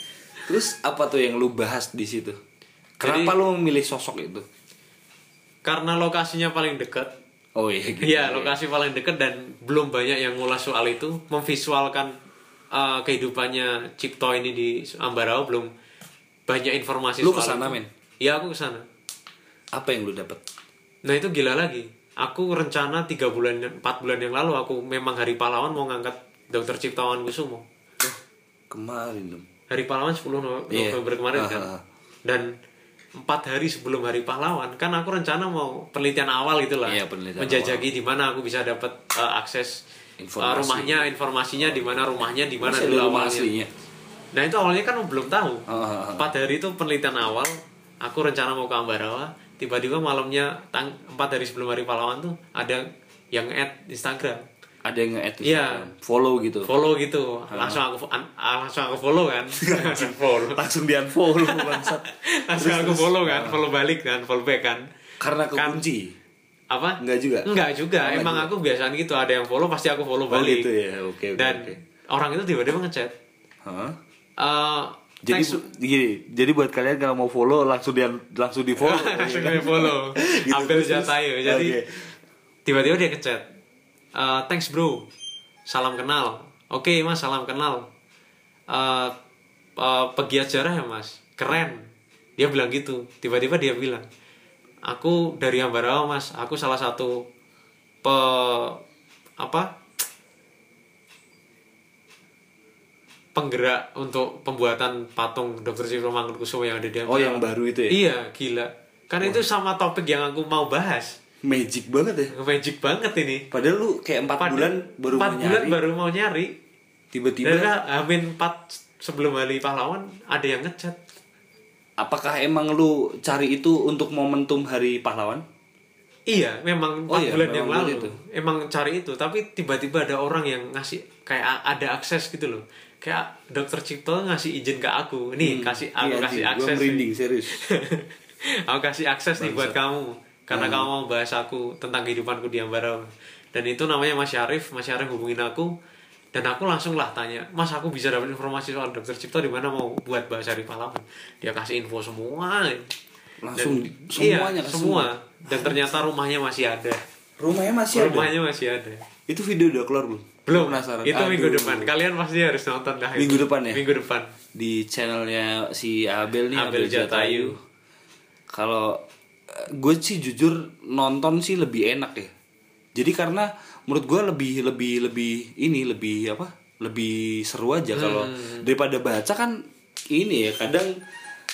Terus apa tuh yang lu bahas di situ? Jadi- Kenapa lu memilih sosok itu? karena lokasinya paling dekat Oh iya gitu. Iya, lokasi paling dekat dan belum banyak yang ngulas soal itu, memvisualkan uh, kehidupannya Cipto ini di Ambarawa belum banyak informasi Lu soal ke sana, itu. men? Iya, aku ke sana. Apa yang lu dapat? Nah itu gila lagi. Aku rencana tiga bulan, empat bulan yang lalu aku memang hari pahlawan mau ngangkat Dokter Ciptawan Kusumo. Oh, kemarin dong. Hari pahlawan 10 No- Iya. November kemarin kan. Ah, ah. Dan empat hari sebelum hari pahlawan kan aku rencana mau penelitian awal itulah Iya, penelitian menjajaki di mana aku bisa dapat uh, akses uh, Informasi. rumahnya informasinya di mana rumahnya di mana dulu awalnya aslinya. nah itu awalnya kan belum tahu Ah, ah, ah. empat hari itu penelitian awal aku rencana mau ke Ambarawa tiba-tiba malamnya tang empat hari sebelum hari pahlawan tuh ada yang add Instagram Ada yang nge-add Iya. Instagram, follow gitu. follow gitu langsung aku ah, langsung aku follow kan follow Langsung di unfollow bangsat. langsung aku follow kan follow balik kan follow back kan Karena Kan- kekunci. apa Enggak juga. enggak juga Oh, emang enggak aku biasaan gitu ada yang follow pasti aku follow Oh balik gitu ya. Oke oke. dan oke. orang itu tiba-tiba ngechat Hah? eh Jadi gini, jadi buat kalian kalau mau follow langsung di langsung di follow. langsung di follow Gitu, ambil terus. jadi tiba-tiba dia ngechat Eh, thanks bro. Salam kenal. Oke mas salam kenal. Eh, eh, pegiat sejarah ya mas? Keren. Dia bilang gitu. Tiba-tiba dia bilang aku dari Ambarawa mas. Aku salah satu pe apa? Penggerak untuk pembuatan patung Dr. Cipto Mangunkusumo yang ada di Oh yang baru itu ya. Iya, gila. Karena itu sama topik yang aku mau bahas. Magic banget ya. Magic banget ini. Padahal lu kayak empat bulan baru empat mau bulan nyari. baru mau nyari. Tiba-tiba Dan amin 4 sebelum hari pahlawan ada yang ngechat. apakah emang lu cari itu untuk momentum hari pahlawan? Iya, memang Oh 4 iya, bulan yang lalu. begitu. Emang cari itu, tapi tiba-tiba ada orang yang ngasih kayak ada akses gitu loh. Kayak dokter Cipto ngasih izin ke aku. Nih, kasih aku Iya, kasih gua akses. nih. merinding serius. aku kasih akses nih buat kamu karena Hmm. kamu mau bahas aku tentang kehidupanku di Ambarawa dan itu namanya Mas Syarif Mas Syarif hubungin aku dan aku langsung lah tanya Mas aku bisa dapat informasi soal dokter Cipto di mana mau buat bahas hari pahlawan dia kasih info semua Langsung Dan- semuanya iya, semua dan ternyata rumahnya masih ada Rumahnya masih ada. rumahnya masih ada Itu video udah keluar belum? belum Penasaran. itu minggu Aduh. depan kalian pasti harus nonton dah itu. Minggu depan ya? minggu depan Di channelnya si Abel nih Abel Jatayu. Kalau gue sih jujur nonton sih lebih enak ya. Jadi karena menurut gue lebih lebih lebih ini lebih apa? Lebih seru aja kalau Hmm. daripada baca kan ini ya kadang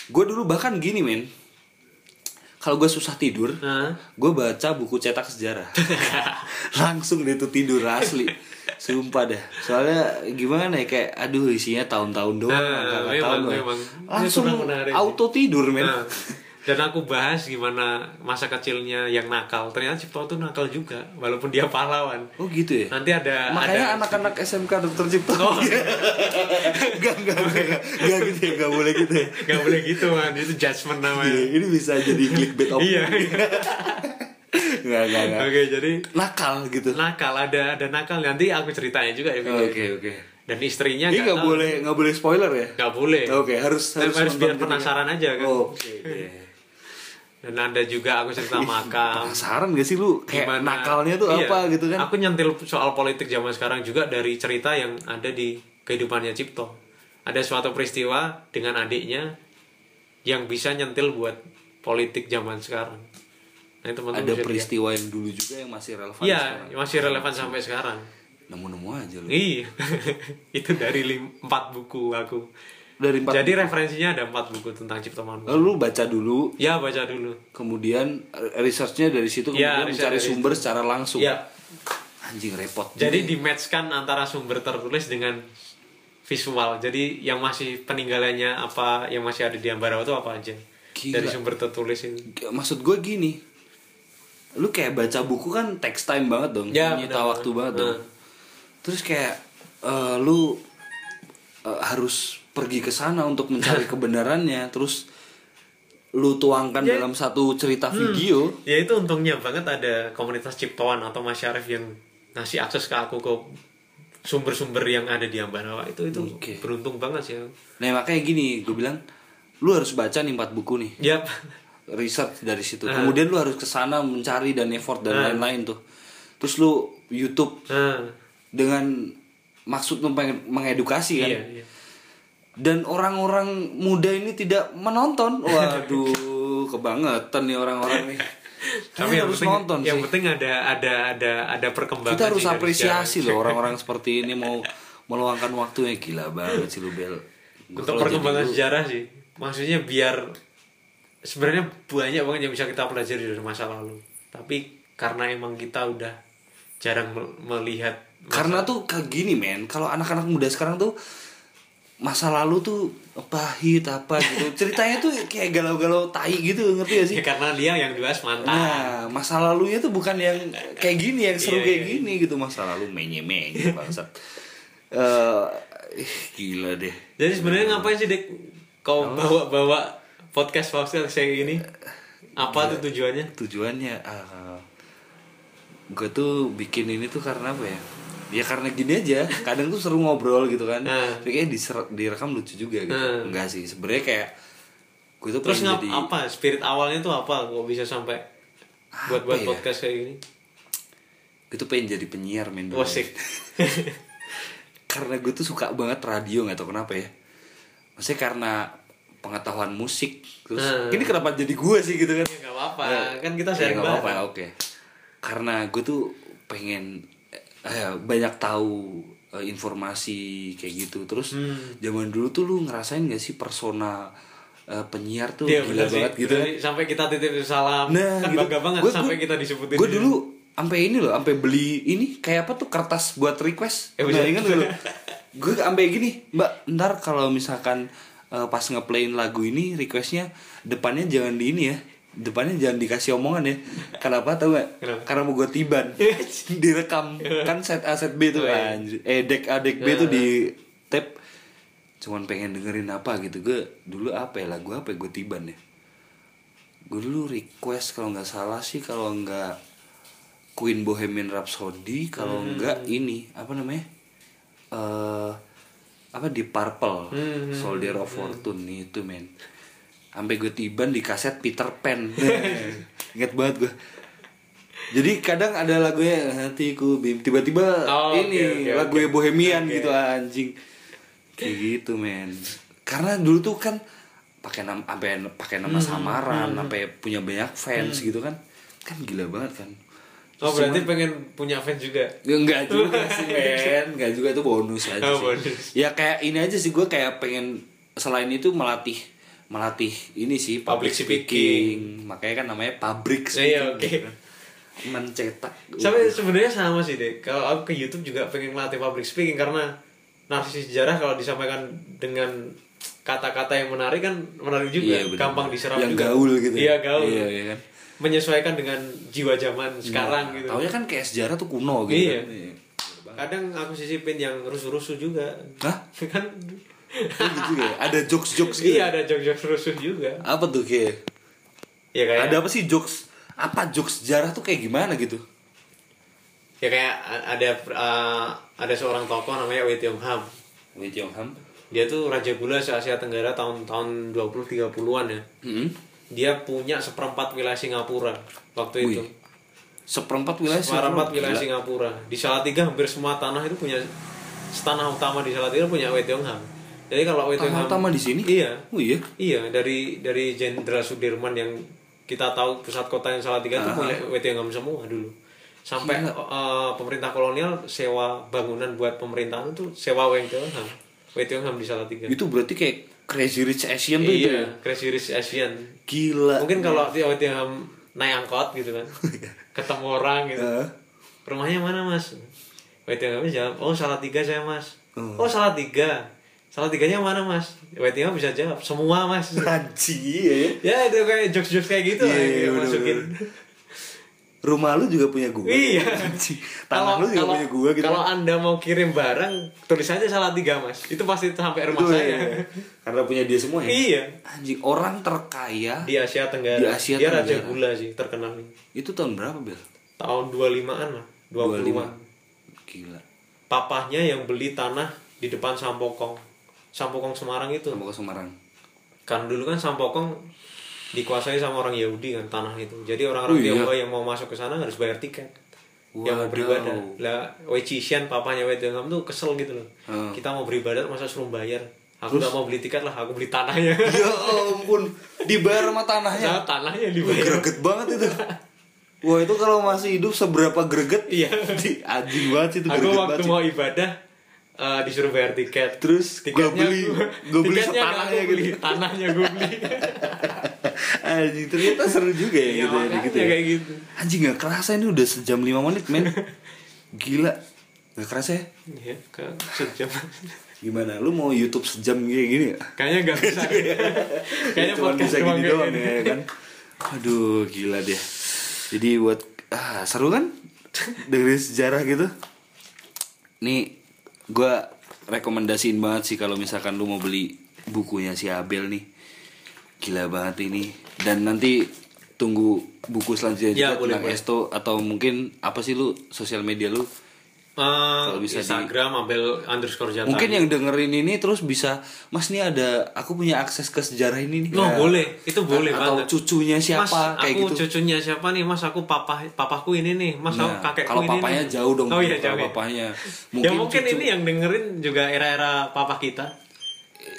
gue dulu bahkan gini men. Kalau gue susah tidur, Nah. gue baca buku cetak sejarah langsung deh tuh tidur asli sumpah dah soalnya gimana ya kayak aduh isinya tahun-tahun doang Nah, memang, tahun memang. langsung auto tidur men Nah, dan aku bahas gimana masa kecilnya yang nakal. Ternyata Cipto tuh nakal juga, walaupun dia pahlawan. oh gitu ya Nanti ada makanya ada anak-anak SMK dokter Cipto Oh. gak gak gak gak gitu ya gak boleh gitu ya Gak boleh gitu man, itu judgement namanya. Iya, ini bisa jadi clickbait opini Iya. gak gak gak Oke, jadi nakal gitu nakal ada ada nakal nanti aku ceritain juga ya. Oke oke Dan istrinya ini nggak boleh nggak boleh spoiler ya Nggak boleh. Oke, harus Dan harus, harus nonton biar gitu kan? penasaran aja kan. Oh, Oke. oke. Dan ada juga aku cerita makam. Penasaran gak sih lu kayak Gimana- nakalnya tuh Iya, apa gitu kan? Aku nyentil soal politik zaman sekarang juga dari cerita yang ada di kehidupannya Cipto. Ada suatu peristiwa dengan adiknya yang bisa nyentil buat politik zaman sekarang. Nah, itu teman-teman Ada bisa lihat. peristiwa yang dulu juga yang masih relevan. Iya, sekarang. masih relevan sampai sekarang. Nemu-nemu aja lu. Iya, itu dari lim- empat buku aku. Dari empat. Jadi referensinya ada empat buku tentang Cipto Manunggal. Lalu lu baca dulu, Ya baca dulu. kemudian eh, researchnya dari situ Iya, kemudian riset mencari sumber secara langsung. Ya, Anjing repot. jadi di matchkan antara sumber tertulis dengan visual jadi yang masih peninggalannya apa yang masih ada di Ambarawa itu apa aja Gila. dari sumber tertulis itu maksud gue gini lu kayak baca buku kan text time banget dong Ya, nyita waktu banget dong Nah. terus kayak eh, lu eh, harus pergi ke sana untuk mencari kebenarannya terus lu tuangkan Ya. dalam satu cerita video. Ya itu untungnya banget ada komunitas ciptoan atau masyarakat yang ngasih akses ke aku ke sumber-sumber yang ada di Ambarawa. Itu itu Oke. beruntung banget sih. Nah makanya gini gue bilang lu harus baca nih empat buku nih. Ya research dari situ. Ah. kemudian lu harus ke sana mencari dan effort dan lain-lain tuh. Terus lu YouTube nah, dengan maksud lu pengen mengedukasi kan? Iya, iya. Dan orang-orang muda ini tidak menonton. Waduh kebangetan nih orang-orang nih. Tapi yang harus penting, nonton yang sih. penting ada ada ada ada perkembangan kita harus apresiasi loh orang-orang seperti ini mau meluangkan waktunya. Gila banget sih lu Bel. Gua untuk perkembangan sejarah sih. Maksudnya biar sebenarnya banyak banget yang bisa kita pelajari dari masa lalu. Tapi karena emang kita udah jarang mel- melihat masa- karena tuh kayak gini men. Kalau anak-anak muda sekarang tuh masa lalu tuh pahit apa gitu. Ceritanya tuh kayak galau-galau tai gitu ngerti gak sih? Ya, karena dia yang dibahas mantan. Nah, masa lalunya tuh bukan yang kayak gini, yang seru Iya, kayak iya. gini gitu. Masa lalu menye-menye bangsat. Eh, ih, gila deh. jadi sebenarnya ngapain sih dek kau bawa bawa podcast podcast kayak gini apa tuh tujuannya? Tujuannya ah, gue tuh bikin ini tuh karena apa ya? Ya karena gini aja, kadang tuh seru ngobrol gitu kan. Nah. Tapi kayak diser- direkam lucu juga gitu. Nah. Enggak sih, sebenarnya kayak gue tuh terus ngap jadi apa spirit awalnya tuh apa kok bisa sampai buat buat ya? podcast kayak gini gue tuh pengen jadi penyiar men wasik karena gue tuh suka banget radio nggak tau kenapa ya maksudnya karena pengetahuan musik terus Hmm. ini kenapa jadi gue sih gitu kan ya nggak apa Ya, kan kita ya, sharing nggak apa-apa oke karena gue tuh pengen eh, banyak tahu eh, informasi kayak gitu terus Hmm. zaman dulu tuh lu ngerasain gak sih persona eh, penyiar tuh Iya, gila bener sih. banget gitu Dari- sampai kita titip salam Nah, kan gitu. bangga banget Gua- sampai gua- kita disebutin Gue dulu sampai ini loh, sampai beli ini kayak apa tuh kertas buat request. Eh, nah, ingat dulu. gue sampai gini, Mbak, ntar kalau misalkan eh, pas ngeplayin lagu ini requestnya depannya jangan di ini ya. Depannya jangan dikasih omongan ya. Kenapa tau gak? Kenapa? Karena mau gue tiban. Direkam kan set A set B tuh Oh, iya. anjir. Eh deck A deck B tuh di tape cuman pengen dengerin apa gitu gue dulu apa ya lagu apa ya gue tiban ya gue dulu request kalau nggak salah sih kalau nggak Queen Bohemian Rhapsody kalau Hmm. nggak ini apa namanya eh apa di Purple Hmm, Soldier of Fortune itu men sampai gue tiban di kaset Peter Pan. Inget banget gue. Jadi kadang ada lagunya hatiku bim tiba-tiba Oh, ini oke, lagunya oke. Bohemian Oke. gitu anjing. Kayak gitu men. Karena dulu tuh kan pakai nama sampai pakai nama Hmm, samaran sampai punya banyak fans gitu kan. Kan gila banget kan. Oh berarti pengen punya fans juga? Ya enggak juga sih men. Enggak juga itu bonus aja Oh, sih. bonus. Ya kayak ini aja sih Gue kayak pengen Selain itu melatih Melatih ini sih Public speaking. Makanya kan namanya pabrik Iya, speaking oke. gitu kan. Mencetak sampai sebenarnya sama sih deh kalau aku ke YouTube juga pengen melatih public speaking karena narasi sejarah kalau disampaikan dengan kata-kata yang menarik kan menarik juga Iya, bener. gampang diserap Yang juga. gaul gitu iya gaul Iya, iya kan menyesuaikan dengan jiwa zaman sekarang gitu Taunya kan kayak sejarah tuh kuno gitu Iya. kan. kadang aku sisipin yang rusuh-rusuh juga Hah? kan Gitu ya? Ada jokes-jokes gitu. Iya ada jokes-jokes rusuh juga. Apa tuh kayak ya kayak Ada apa sih jokes? Apa jokes sejarah tuh kayak gimana gitu? Ya kayak ada uh, ada seorang tokoh namanya Wei Tiong Ham Wei Tiong Ham dia tuh raja gula se Asia Tenggara tahun-tahun 20 30-an ya. Hmm. dia punya seperempat wilayah Singapura waktu Wih, itu. Seperempat wilayah seperempat Singapura. wilayah Gila. Singapura. Di Salatiga hampir semua tanah itu punya tanah utama di Salatiga punya Wei Tiong Ham jadi kalau Tanah Ham utama di sini? iya. Oh iya? Iya dari dari Jenderal Sudirman yang kita tahu pusat kota yang Salatiga itu punya Wei Tiong Ham semua dulu. Sampai eh, pemerintah kolonial sewa bangunan buat pemerintahan itu sewa Tiong Ham di Salatiga Itu berarti kayak Crazy Rich Asian tuh itu iya ya? Crazy Rich Asian. Gila. Mungkin kalau Tiong Ham naik angkot gitu kan. Ketemu orang gitu. Heeh. rumahnya mana mas? Ham jawab oh salah tiga saya mas. Hmm. oh salah tiga salah tiganya mana mas weddingnya bisa jawab semua mas Anjing iya. ya itu kayak jokes jokes kayak gitu Iya, lah iya, masukin Rumah lu juga punya gua. iya. Tanah lu juga kalau- punya gua gitu. kalau anda mau kirim barang tulis aja salah tiga mas itu pasti sampai rumah Itu, saya iya. Karena punya dia semua ya. iya Anjing, orang terkaya di Asia Tenggara Di Asia dia raja Tenggara. gula sih terkenal nih itu tahun berapa, Bel? tahun 25-an lah 20-an Gila. papahnya yang beli tanah di depan Sampokong Sampokong Semarang itu ke Semarang. kan dulu kan Sampokong dikuasai sama orang Yahudi kan tanah itu jadi orang-orang Oh, iya. Tionghoa yang mau masuk ke sana harus bayar tiket yang mau beribadah lah Wei Chishan papanya Wei Tiongkam tuh kesel gitu loh Hmm. kita mau beribadah masa suruh bayar aku nggak mau beli tiket lah aku beli tanahnya ya ampun, dibayar sama tanahnya. nah, tanahnya dibayar Greget banget itu. Wah itu kalau masih hidup seberapa greget? Iya. Di- Anjing banget sih itu aku waktu banget. sih. mau ibadah eh, disuruh bayar tiket Terus gua beli, gua- gua beli tiketnya setanahnya aku beli, gitu. tanahnya gue beli Anjing ternyata seru juga ya Iya, gitu ya gitu ya. kayak gitu Anjing gak kerasa ini udah sejam 5 menit men. Gila. Gak kerasa ya? Iya, sejam Gimana? Lu mau YouTube sejam kayak gini ya? kayaknya nggak bisa kayaknya Cuma bisa gini doang gini. ya kan. Aduh, gila deh. Jadi buat ah seru kan dengerin sejarah gitu. Nih gua rekomendasiin banget sih kalau misalkan lu mau beli bukunya si Abel nih. Gila banget ini. Dan nanti tunggu buku selanjutnya Ya, juga boleh, tentang boleh. Esto atau mungkin apa sih lu sosial media lu? Eh, bisa di- Instagram Abel underscore Jatah Mungkin yang dengerin ini terus bisa, Mas nih ada aku punya akses ke sejarah ini nih. Oh, Ya. boleh. Itu boleh atau banget. cucunya siapa Mas, kayak aku gitu. cucunya siapa nih? Mas, aku papa papaku ini nih. Mas, Nah, aku kakekku kalau ini papanya nih. jauh dong. Oh iya, kalau jauh. ya. papanya. ya mungkin cucu- ini yang dengerin juga era-era papa kita.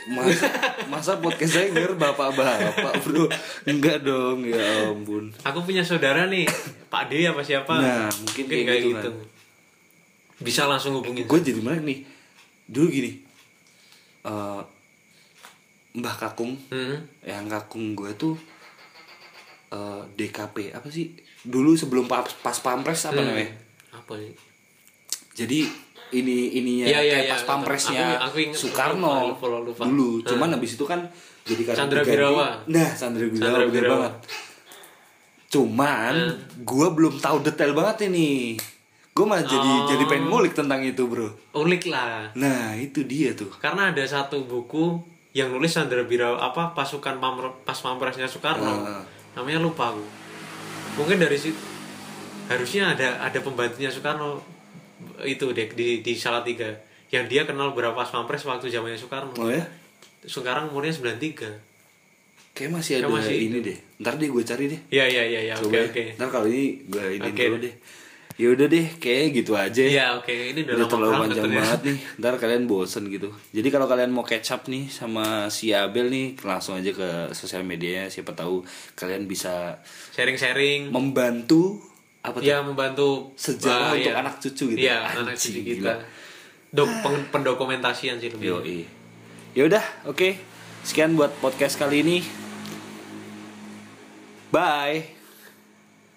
Masa, masa podcast saya denger bapak-bapak, Bro. Enggak dong, ya ampun. Aku punya saudara nih, Pak D apa siapa? Nah, mungkin kayak gitu kan. Bisa langsung hubungin. Gue jadi menarik nih. Dulu gini. eh, Mbah Kakung, Hmm. yang Kakung gue tuh eh, DKP apa sih? Dulu sebelum pas, pas pampres apa Hmm. namanya? Apa nih? jadi ini ininya Iya, iya, kayak iya. pas pampresnya Aku- aku. Soekarno Lupa, lupa, lupa. dulu Hmm. cuman habis itu kan jadi karena Chandra Birawa. nah Chandra Birawa bener banget cuman Hmm. gua belum tahu detail banget ini gue malah jadi Oh. jadi pengen ngulik tentang itu bro Unik lah. nah itu dia tuh Karena ada satu buku yang nulis Sandra Birawa apa pasukan pamre, pas pampresnya Soekarno. Ah. Namanya lupa aku. Mungkin dari situ harusnya ada ada pembantunya Soekarno itu deh di di Salatiga yang dia kenal berapa pas pampres waktu zamannya Soekarno. oh ya Sekarang umurnya 93. kayak masih ada Kayak masih ini deh ntar deh gue cari deh Iya iya iya ya, oke coba oke. ya. ntar kalau ini gue ini Oke. dulu deh ya udah deh kayak gitu aja ya Iya oke ini udah, udah terlalu panjang banget nih ntar kalian bosen gitu jadi kalau kalian mau catch up nih sama si Abel nih langsung aja ke sosial medianya siapa tahu kalian bisa Sharing-sharing. membantu apa tuh Ya membantu Sejarah eh, untuk iya. anak cucu gitu. Iya Anjing, anak cucu kita. Dok pendokumentasian sih lebih. Yoi. ya udah oke sekian buat podcast kali ini bye